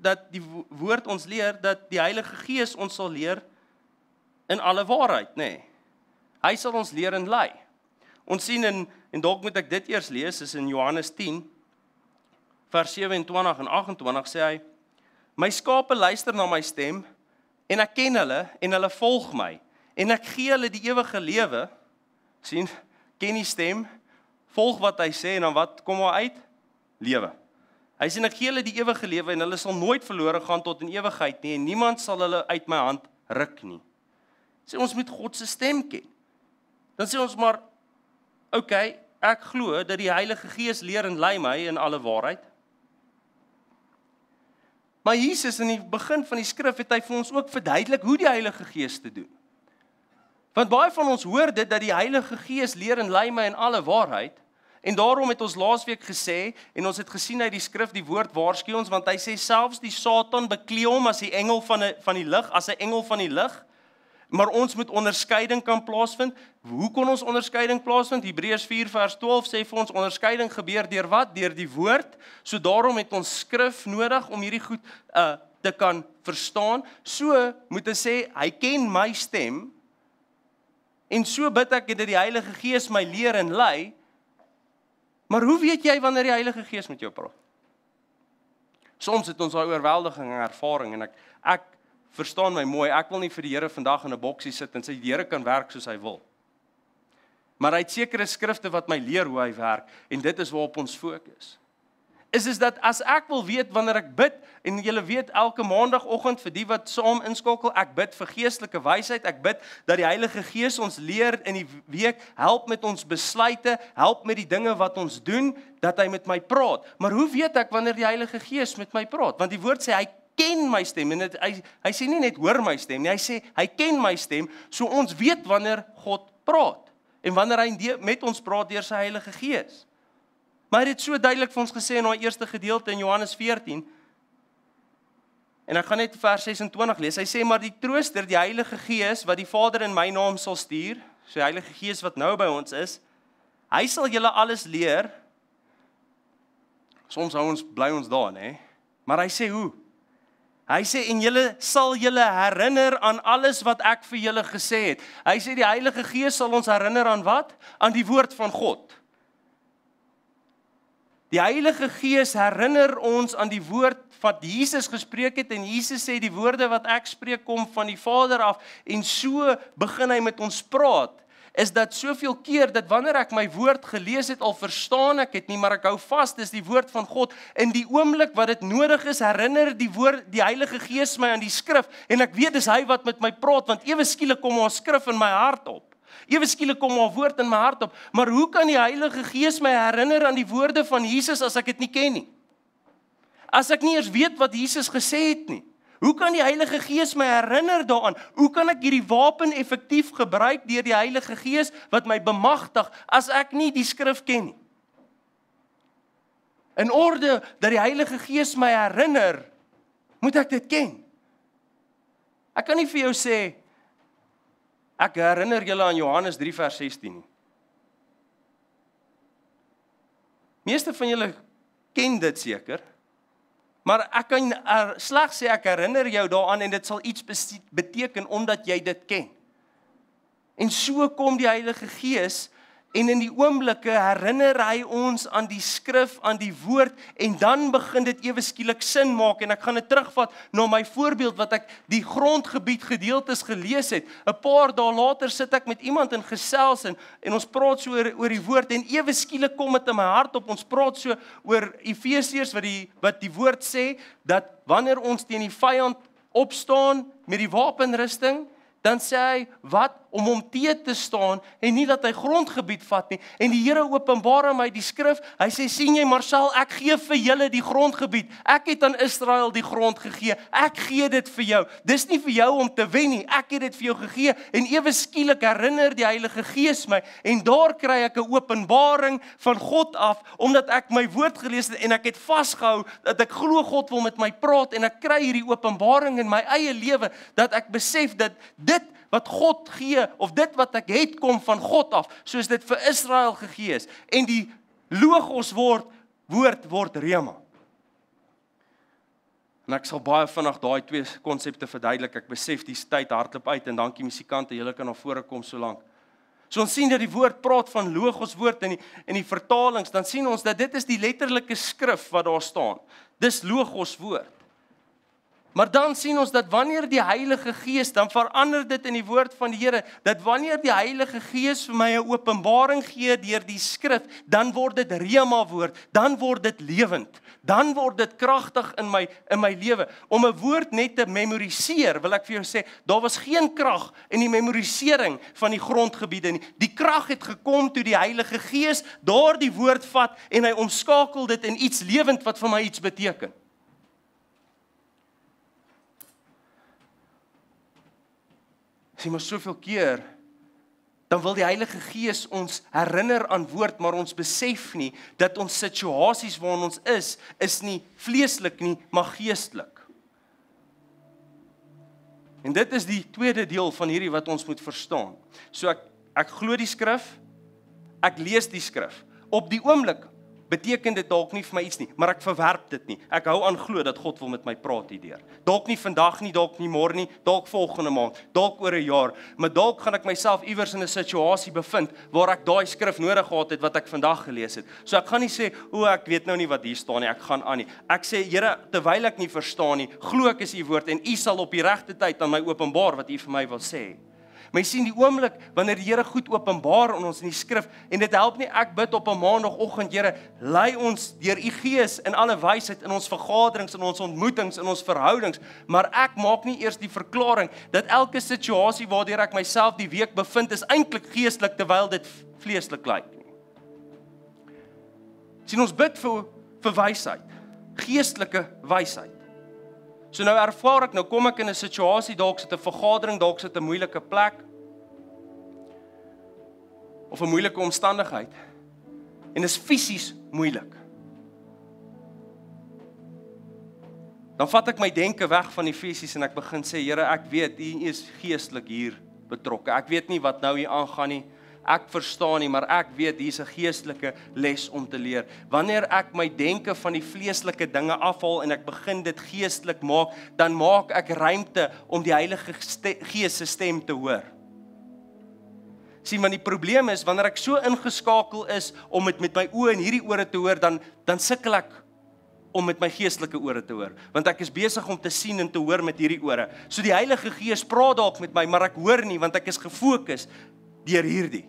dat die woord ons leer dat die Heilige Gees ons sal leer in alle waarheid, nê. Nee. Hy sal ons leer en lei. Ons sien in en dalk moet ek dit eers lees is in Johannes 10 vers 27 en 28 sê hy: My skape luister na my stem en ek ken hulle en hulle volg my. En ek gee hulle die ewige lewe. sien ken die stem. Volg wat hy sê en dan wat kom maar uit? Lewe. Hy sê ek gee hulle die ewige lewe en hulle sal nooit verlore gaan tot in ewigheid nie en niemand sal hulle uit my hand ruk nie. Sê ons moet God se stem ken. Dan sê ons maar oké okay, ek glo dat die Heilige Gees leer en lei my in alle waarheid Maar Jesus in die begin van die skrif het hy vir ons ook verduidelik hoe die Heilige Gees te doen. Want baie van ons hoor dit dat die Heilige Gees leer en lei my in alle waarheid. En daarom het ons laasweek gesê en ons het gesien uit die skrif die woord waarsku ons want hy sê selfs die Satan beklee hom as die engel van 'n van die lig, as 'n engel van die lig. Maar ons moet onderskeiding kan plaasvind. Hoe kon ons onderskeiding plaasvind? Hebreërs 4 vers 12 sê vir ons onderskeiding gebeur deur wat? Deur die woord. So daarom het ons skrif nodig om hierdie goed uh te kan verstaan. So moet ek sê hy ken my stem. En so bid ek dat die Heilige Gees my leer en lei. Maar hoe weet jy wanneer die Heilige Gees met jou praat? Soms het ons daai oorweldiging ervaring en ek ek verstaan my mooi, ek wil nie vir die Here vandag in 'n boksie sit en sê die Here kan werk soos hy wil. Maar hy het sekere skrifte wat my leer hoe hy werk en dit is waarop ons fokus. Is is dat as ek wil weet wanneer ek bid en julle weet elke maandagooggend vir die wat saam inskakel, ek bid vir geestelike wysheid, ek bid dat die Heilige Gees ons leer in die week, help met ons besluite, help met die dinge wat ons doen, dat hy met my praat. Maar hoe weet ek wanneer die Heilige Gees met my praat? Want die woord sê hy ken my stem en dit hy hy sê nie net hoor my stem nie, hy sê hy ken my stem, so ons weet wanneer God praat en wanneer hy met ons praat deur sy Heilige Gees. Maar hy het so duidelik vir ons gesê in daai eerste gedeelte in Johannes 14 En ek gaan net vers 26 lees. Hy sê maar die Trooster, die Heilige Gees wat die Vader in my naam sal stuur, so die Heilige Gees wat nou by ons is, hy sal julle alles leer. Soms hou ons bly ons daar, nê? Maar hy sê hoe? Hy sê en julle sal julle herinner aan alles wat ek vir julle gesê het. Hy sê die Heilige Gees sal ons herinner aan wat? Aan die woord van God. Die Heilige Gees herinner ons aan die woord wat Jesus gespreek het en Jesus sê die woorde wat ek spreek kom van die Vader af en so begin hy met ons praat is dat soveel keer dat wanneer ek my woord gelees het al verstaan ek dit nie maar ek hou vas dis die woord van God. In die oomblik wat dit nodig is herinner die woord die Heilige Gees my aan die skrif en ek weet dis hy wat met my praat want ewe skielik kom haar skrif in my hart op. Ewe skielik kom haar woord in my hart op. Maar hoe kan die Heilige Gees my herinner aan die woorde van Jesus as ek dit nie ken nie? As ek nie eers weet wat Jesus gesê het nie Hoe kan die Heilige Gees my herinner daaraan? Hoe kan ek hierdie wapen effektief gebruik deur die Heilige Gees wat my bemagtig as ek nie die skrif ken nie? In orde dat die Heilige Gees my herinner, moet ek dit ken. Ek kan nie vir jou sê Ek herinner julle aan Johannes 3 vers 16 nie. Meeste van julle ken dit seker. Maar ek kan er, slegs sê ek herinner jou daaraan en dit sal iets beteken omdat jy dit ken. En so kom die Heilige Gees En in die oomblikke herinner hy ons aan die skrif, aan die woord en dan begin dit ewe skielik sin maak en ek gaan dit terugvat na my voorbeeld wat ek die grondgebied gedeeltes gelees het. 'n Paar dae later sit ek met iemand in gesels en en ons praat so oor oor die woord en ewe skielik kom dit in my hart op ons praat so oor Efesiërs wat die wat die woord sê dat wanneer ons teen die vyand opstaan met die wapenrusting dan sê hy wat? Om hom te te staan en nie dat hy grondgebied vat nie. En die Here openbaar aan my die skrif. Hy sê sien jy Marcel ek gee vir julle die grondgebied. Ek het aan Israel die grond gegee. Ek gee dit vir jou. Dis nie vir jou om te wen nie. Ek het dit vir jou gegee en ewe skielik herinner die Heilige Gees my en daar kry ek 'n openbaring van God af omdat ek my woord gelees het en ek het vasgehou dat ek glo God wil met my praat en ek kry hierdie openbaring in my eie lewe dat ek besef dat dit wat God gee of dit wat ek het kom van God af soos dit vir Israel gegee is. En die logos word woord word rema. En ek sal baie vinnig daai twee konsepte verduidelik. Ek besef die tyd hardloop uit en dankie musikante julle kan na vore kom so lank. So ons sien dat die woord praat van logos woord in die in die vertalings. Dan sien ons dat dit is die letterlike skrif wat daar staan. Dis logos woord Maar dan sien ons dat wanneer die Heilige Gees dan verander dit in die woord van die Here, dat wanneer die Heilige Gees vir my 'n openbaring gee deur die skrif, dan word dit rema woord, dan word dit lewend, dan word dit kragtig in my in my lewe. Om 'n woord net te memoriseer, wil ek vir jou sê, daar was geen krag in die memorisering van die grondgebiede nie. Die krag het gekom toe die Heilige Gees daardie woord vat en hy omskakel dit in iets lewend wat vir my iets beteken. Sien maar soveel keer dan wil die Heilige Gees ons herinner aan woord maar ons besef nie dat ons situasies waarin ons is is nie vleeslik nie maar geestelik. En dit is die tweede deel van hierdie wat ons moet verstaan. So ek ek glo die skrif. Ek lees die skrif. Op die oomblik beteken dit dalk nie vir my iets nie, maar ek verwerp dit nie. Ek hou aan glo dat God wil met my praat hierdeur. Dalk nie vandag nie, dalk nie môre nie, dalk volgende maand, dalk oor 'n jaar, maar dalk gaan ek myself iewers in 'n situasie bevind waar ek daai skrif nodig gehad het wat ek vandag gelees het. So ek gaan nie sê o, ek weet nou nie wat hier staan nie, ek gaan aan nie. Ek sê Here, terwyl ek nie verstaan nie, glo ek is u woord en u sal op die regte tyd aan my openbaar wat u vir my wil sê. Maar jy sien die oomblik wanneer die Here goed openbaar aan ons in die skrif en dit help nie ek bid op 'n maandagooggend Here, lei ons deur u Gees in alle wysheid in ons vergaderings en ons ontmoetings en ons verhoudings, maar ek maak nie eers die verklaring dat elke situasie waardeur ek myself die week bevind is eintlik geestelik terwyl dit vleeslik lyk nie. Sien ons bid vir vir wysheid, geestelike wysheid. So nou ervaar ek, nou kom ek in 'n situasie, dalk sit 'n vergadering, dalk sit 'n moeilike plek of 'n moeilike omstandigheid. En dit is fisies moeilik. Dan vat ek my denke weg van die fisies en ek begin sê, Here, ek weet U is geestelik hier betrokke. Ek weet nie wat nou hier aangaan nie ek verstaan nie, maar ek weet hier's 'n geestelike les om te leer. Wanneer ek my denke van die vleeslike dinge afhaal en ek begin dit geestelik maak, dan maak ek ruimte om die Heilige Gees se stem te hoor. Sien, maar die probleem is wanneer ek so ingeskakel is om dit met my oë en hierdie ore te hoor, dan dan sukkel ek om met my geestelike ore te hoor, want ek is besig om te sien en te hoor met hierdie ore. So die Heilige Gees praat dalk met my, maar ek hoor nie want ek is gefokus deur hierdie.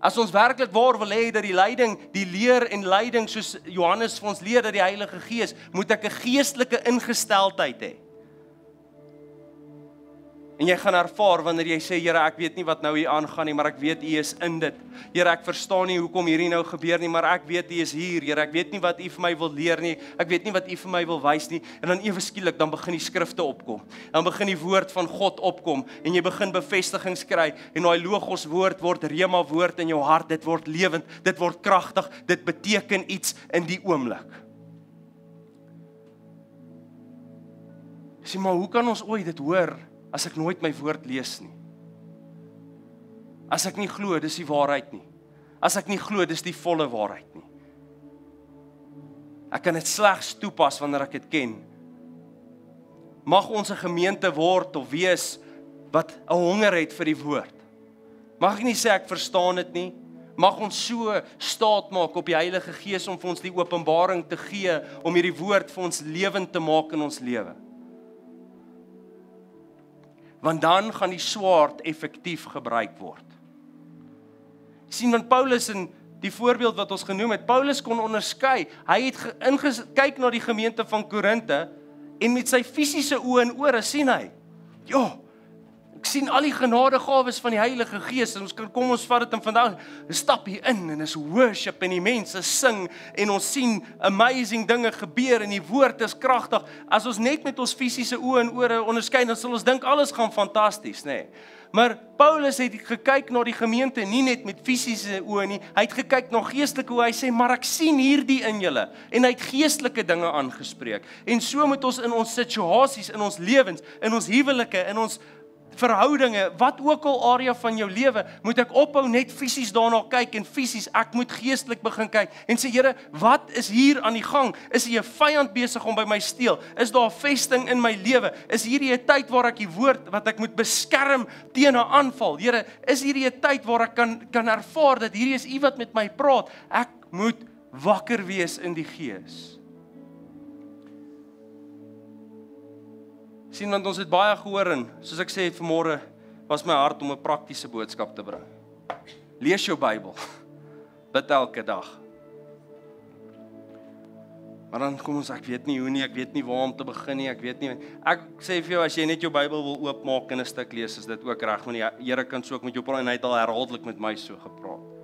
As ons werklik waar wil hê dat die leiding, die leer en leiding soos Johannes vir ons leer dat die Heilige Gees, moet ek 'n geestelike ingesteldheid hê. En jy gaan ervaar wanneer jy sê Here, ek weet nie wat nou hier aangaan nie, maar ek weet U is in dit. Here, ek verstaan nie hoekom hierdie nou gebeur nie, maar ek weet U is hier. Here, ek weet nie wat U vir my wil leer nie. Ek weet nie wat U vir my wil wys nie. En dan ewe skielik dan begin die skrifte opkom. Dan begin die woord van God opkom en jy begin bevestigings kry en daai logos woord word rema woord in jou hart. Dit word lewend, dit word kragtig. Dit beteken iets in die oomblik. Sien maar, hoe kan ons ooit dit hoor? As ek nooit my woord lees nie. As ek nie glo dis die waarheid nie. As ek nie glo dis die volle waarheid nie. Ek kan dit slegs toepas wanneer ek dit ken. Mag ons 'n gemeente word of wees wat 'n honger het vir die woord. Mag ek nie sê ek verstaan dit nie. Mag ons so staat maak op die Heilige Gees om vir ons die openbaring te gee om hierdie woord vir ons lewend te maak in ons lewe. Want dan gaan die swaard effektief gebruik word. sien want Paulus in die voorbeeld wat ons genoem het, Paulus kon onderskei. Hy het kyk na die gemeente van Korinte en met sy fisiese oë en ore sien hy. Ja, Sien al die genadegawes van die Heilige Gees en ons kan kom ons vat dit en vandag stap hier in en is worship en die mense sing en ons sien amazing dinge gebeur en die woord is kragtig. As ons net met ons fisiese oë en ore onderskei dan sal ons dink alles gaan fantasties, nê. Nee. Maar Paulus het gekyk na die gemeente nie net met fisiese oë nie, hy het gekyk na geestelike oë. Hy sê, "Maar ek sien hierdie in julle." En hy het geestelike dinge aangespreek. En so moet ons in ons situasies, in ons lewens, in ons huwelike, in ons verhoudinge, wat ook al area van jou lewe, moet ek ophou net fisies daarna kyk en fisies ek moet geestelik begin kyk en sê Here, wat is hier aan die gang? Is hier 'n vyand besig om by my steel? Is daar 'n vesting in my lewe? Is hierdie 'n tyd waar ek die woord wat ek moet beskerm teen 'n aanval? Here, is hierdie 'n tyd waar ek kan kan ervaar dat hierdie is U wat met my praat? Ek moet wakker wees in die gees. Sien want ons het baie gehoor en soos ek sê vanmôre was my hart om 'n praktiese boodskap te bring. Lees jou Bybel. Bid elke dag. Maar dan kom ons ek weet nie hoe nie, ek weet nie waar om te begin nie, ek weet nie. Ek sê vir jou as jy net jou Bybel wil oopmaak en 'n stuk lees, is dit ook reg want die Here kan so ook met jou praat en hy het al herhaaldelik met my so gepraat.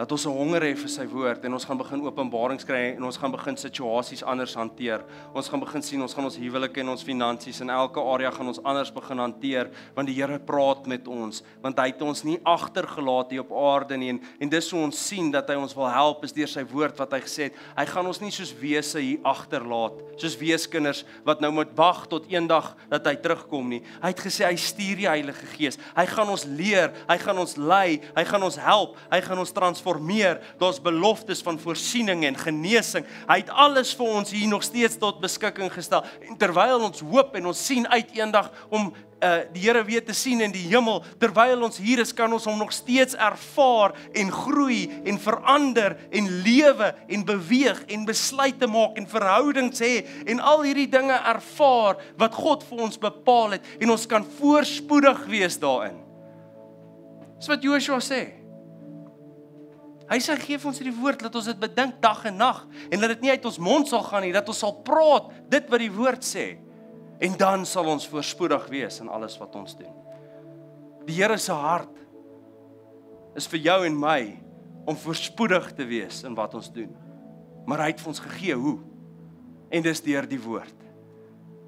Dat ons 'n honger het vir sy woord en ons gaan begin openbarings kry en ons gaan begin situasies anders hanteer. Ons gaan begin sien ons gaan ons huwelike en ons finansies in elke area gaan ons anders begin hanteer want die Here praat met ons want hy het ons nie agtergelaat hier op aarde nie en, en dis hoe ons sien dat hy ons wil help is deur sy woord wat hy gesê het. Hy gaan ons nie soos wese hier agterlaat soos weeskinders wat nou moet wag tot eendag dat hy terugkom nie. Hy het gesê hy stuur die Heilige Gees. Hy gaan ons leer, hy gaan ons lei, hy gaan ons help, hy gaan ons transformeer transformeer. Daar's beloftes van voorsiening en genesing. Hy het alles vir ons hier nog steeds tot beskikking gestel. En terwyl ons hoop en ons sien uit eendag om uh die Here weer te sien in die hemel, terwyl ons hier is, kan ons hom nog steeds ervaar en groei en verander en lewe en beweeg en besluite maak en verhoudings hê en al hierdie dinge ervaar wat God vir ons bepaal het en ons kan voorspoedig wees daarin. Dis wat Joshua sê. Hy sê gee vir ons hierdie woord dat ons dit bedink dag en nag en dat dit nie uit ons mond sal gaan nie, dat ons sal praat dit wat die woord sê. En dan sal ons voorspoedig wees in alles wat ons doen. Die Here se hart is vir jou en my om voorspoedig te wees in wat ons doen. Maar hy het vir ons gegee hoe? En dis deur die woord.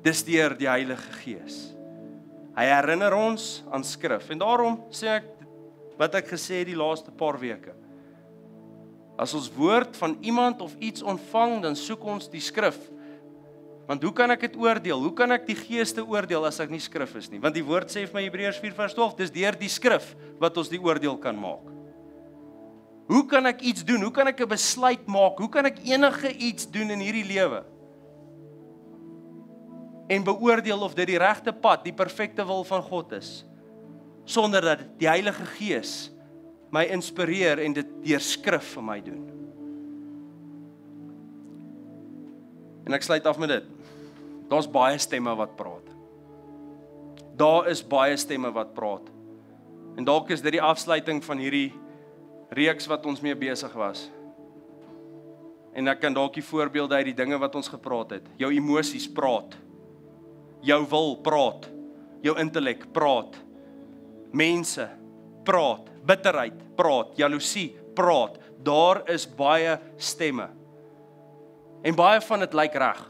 Dis deur die Heilige Gees. Hy herinner ons aan skrif en daarom sê ek wat ek gesê het die laaste paar weke. As ons woord van iemand of iets ontvang, dan soek ons die skrif. Want hoe kan ek dit oordeel? Hoe kan ek die geeste oordeel as ek nie skrif is nie? Want die woord sê vir my Hebreërs 4:12, dis deur die skrif wat ons die oordeel kan maak. Hoe kan ek iets doen? Hoe kan ek 'n besluit maak? Hoe kan ek enige iets doen in hierdie lewe? En beoordeel of dit die regte pad, die perfekte wil van God is sonder dat die Heilige Gees my inspireer en dit deur skrif vir my doen. En ek sluit af met dit. Daar's baie stemme wat praat. Daar is baie stemme wat praat. En dalk is dit die afsluiting van hierdie reeks wat ons mee besig was. En ek kan dalk die voorbeelde uit die dinge wat ons gepraat het. Jou emosies praat. Jou wil praat. Jou intellek praat. Mense praat bitterheid praat, jaloesie praat. Daar is baie stemme. En baie van dit lyk reg.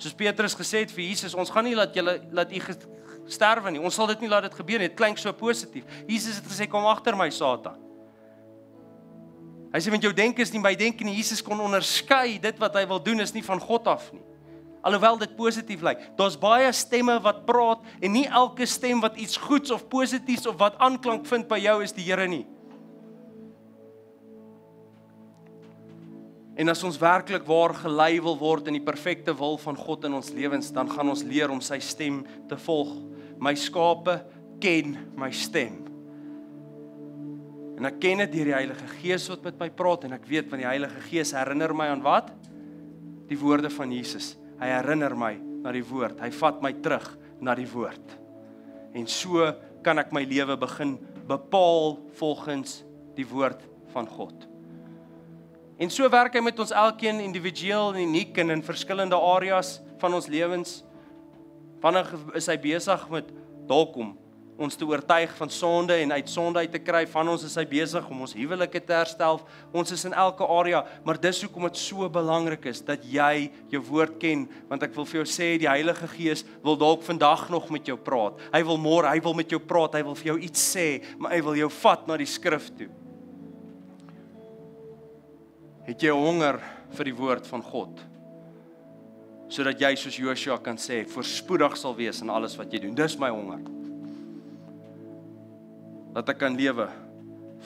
Soos Petrus gesê het vir Jesus, ons gaan nie laat julle laat u sterwe nie. Ons sal dit nie laat dit gebeur nie. Dit klink so positief. Jesus het gesê kom agter my Satan. Hy sê met jou denke is nie by denke nie. Jesus kon onderskei dit wat hy wil doen is nie van God af nie. Alhoewel dit positief lyk. Daar's baie stemme wat praat en nie elke stem wat iets goeds of positiefs of wat aanklank vind by jou is die Here nie. En as ons werklik waar gelei wil word in die perfekte wil van God in ons lewens, dan gaan ons leer om sy stem te volg. My skape ken my stem. En ek ken dit deur die Heilige Gees wat met my praat en ek weet van die Heilige Gees herinner my aan wat? Die woorde van Jesus. Hy herinner my na die woord. Hy vat my terug na die woord. En so kan ek my lewe begin bepaal volgens die woord van God. En so werk hy met ons elkeen individueel en uniek en in verskillende areas van ons lewens. Wanneer is hy besig met dalk om ons te oortuig van sonde en uit sonde uit te kry. Van ons is hy besig om ons huwelike te herstel. Ons is in elke area, maar dis hoekom dit so belangrik is dat jy jou woord ken, want ek wil vir jou sê die Heilige Gees wil dalk vandag nog met jou praat. Hy wil môre, hy wil met jou praat, hy wil vir jou iets sê, maar hy wil jou vat na die skrif toe. Het jy honger vir die woord van God? Sodat jy soos Joshua kan sê, voorspoedig sal wees in alles wat jy doen. Dis my honger. Dat ek kan lewe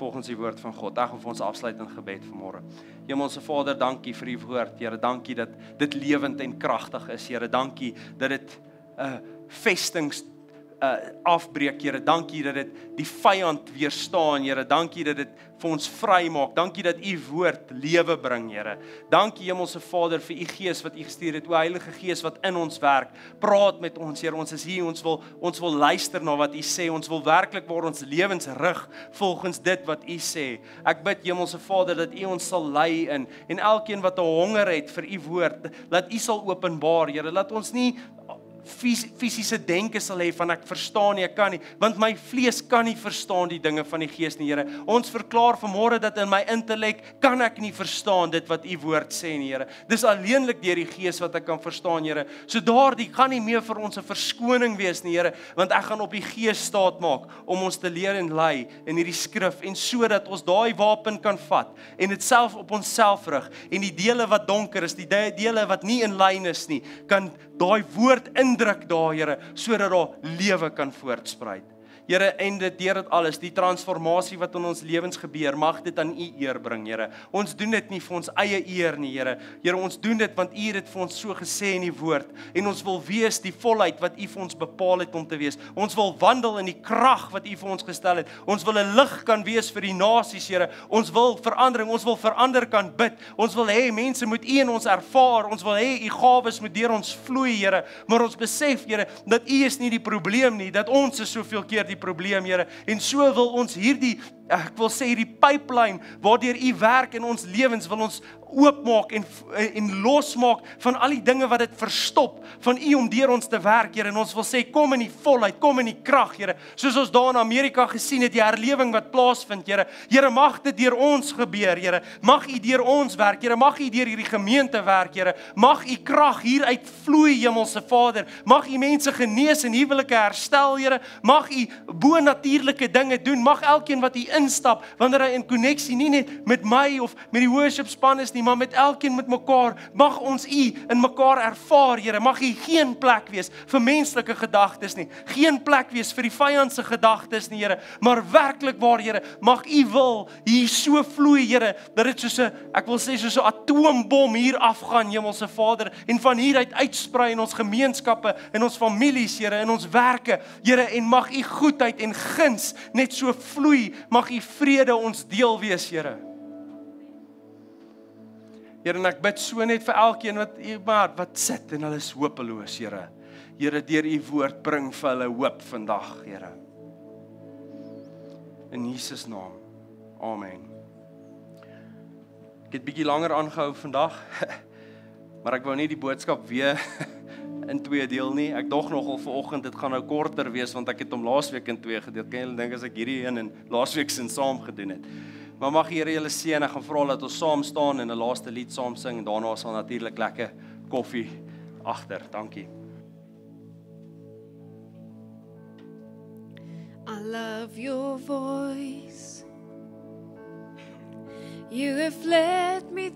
volgens die woord van God. Gaan vir ons afsluit in gebed vanmôre. Hemelse Vader, dankie vir u woord. Here, dankie dat dit lewend en kragtig is. Here, dankie dat dit 'n uh, vestings uh afbreek Here. Dankie dat dit die vyand weerstaan Here. Dankie dat dit vir ons vrymaak. Dankie dat u woord lewe bring Here. Dankie Hemelse Vader vir u gees wat u gestuur het. O Heilige Gees wat in ons werk. Praat met ons Here. Ons is hier. Ons wil ons wil luister na wat u sê. Ons wil werklik waar ons lewens rig volgens dit wat u sê. Ek bid Hemelse Vader dat u ons sal lei in en elkeen wat 'n honger het vir u woord, laat u sal openbaar Here. Laat ons nie fisiese denke sal hê van ek verstaan nie, ek kan nie, want my vlees kan nie verstaan die dinge van die Gees nie, Here. Ons verklaar vanmôre dat in my intellek kan ek nie verstaan dit wat u woord sê nie, Here. Dis alleenlik deur die Gees wat ek kan verstaan, Here. So daardie gaan nie meer vir ons 'n verskoning wees nie, Here, want ek gaan op die Gees staat maak om ons te leer en lei in hierdie skrif en sodat ons daai wapen kan vat en dit self op onsself rig en die dele wat donker is, die dele wat nie in lyn is nie, kan daai woord indruk daar Here sodat daar lewe kan voortspruit. Here en dit deur dit alles, die transformasie wat in ons lewens gebeur, mag dit aan U eer bring, Here. Ons doen dit nie vir ons eie eer nie, Here. Here, ons doen dit want U het dit vir ons so gesê in die woord en ons wil wees die volheid wat U vir ons bepaal het om te wees. Ons wil wandel in die krag wat U vir ons gestel het. Ons wil 'n lig kan wees vir die nasies, Here. Ons wil verandering, ons wil verander kan bid. Ons wil hê mense moet U in ons ervaar. Ons wil hê U gawes moet deur ons vloei, Here. Maar ons besef, Here, dat U is nie die probleem nie, dat ons is soveel keer die probleem, Here. En so wil ons hierdie ek wil sê hierdie pipeline waardeur u werk in ons lewens wil ons oopmaak en en losmaak van al die dinge wat dit verstop van u om deur ons te werk Here. En ons wil sê kom in die volheid kom in die krag Here. Soos ons daar in Amerika gesien het die herlewing wat plaasvind Here. Here mag dit deur ons gebeur Here. Mag u deur ons werk Here. Mag u deur hierdie gemeente werk Here. Mag u krag hier uitvloei Hemelse Vader. Mag u mense genees en huwelike herstel Here. Mag u bo natuurlike dinge doen. Mag elkeen wat u instap wanneer hy in koneksie nie net met my of met die worship span is nie, maar met elkeen met mekaar. Mag ons U in mekaar ervaar, Here. Mag U geen plek wees vir menslike gedagtes nie. Geen plek wees vir die vyand se gedagtes nie, Here. Maar werklik waar, Here, mag U wil hier so vloei, Here, dat dit soos 'n ek wil sê soos 'n atoombom hier afgaan, Hemelse Vader, en van hier uit uitsprei in ons gemeenskappe, in ons families, Here, in ons werke, Here, en mag U goedheid en guns net so vloei. Mag u vrede ons deel wees, Here. Here, en ek bid so net vir elkeen wat maar wat sit en hulle is hopeloos, Here. Here, deur u woord bring vir hulle hoop vandag, Here. In Jesus naam. Amen. Ek het bietjie langer aangehou vandag. Maar ek wou nie die boodskap weer in twee deel nie. Ek dog nogal vanoggend dit gaan nou korter wees want ek het hom laasweek in twee gedeel. Kan julle dink as ek hierdie een in laasweek sin saam gedoen het? Maar mag die Here julle seën. Ek gaan vra dat ons saam staan en 'n laaste lied saam sing en daarna sal natuurlik lekker koffie agter. Dankie. I love your voice. You have led me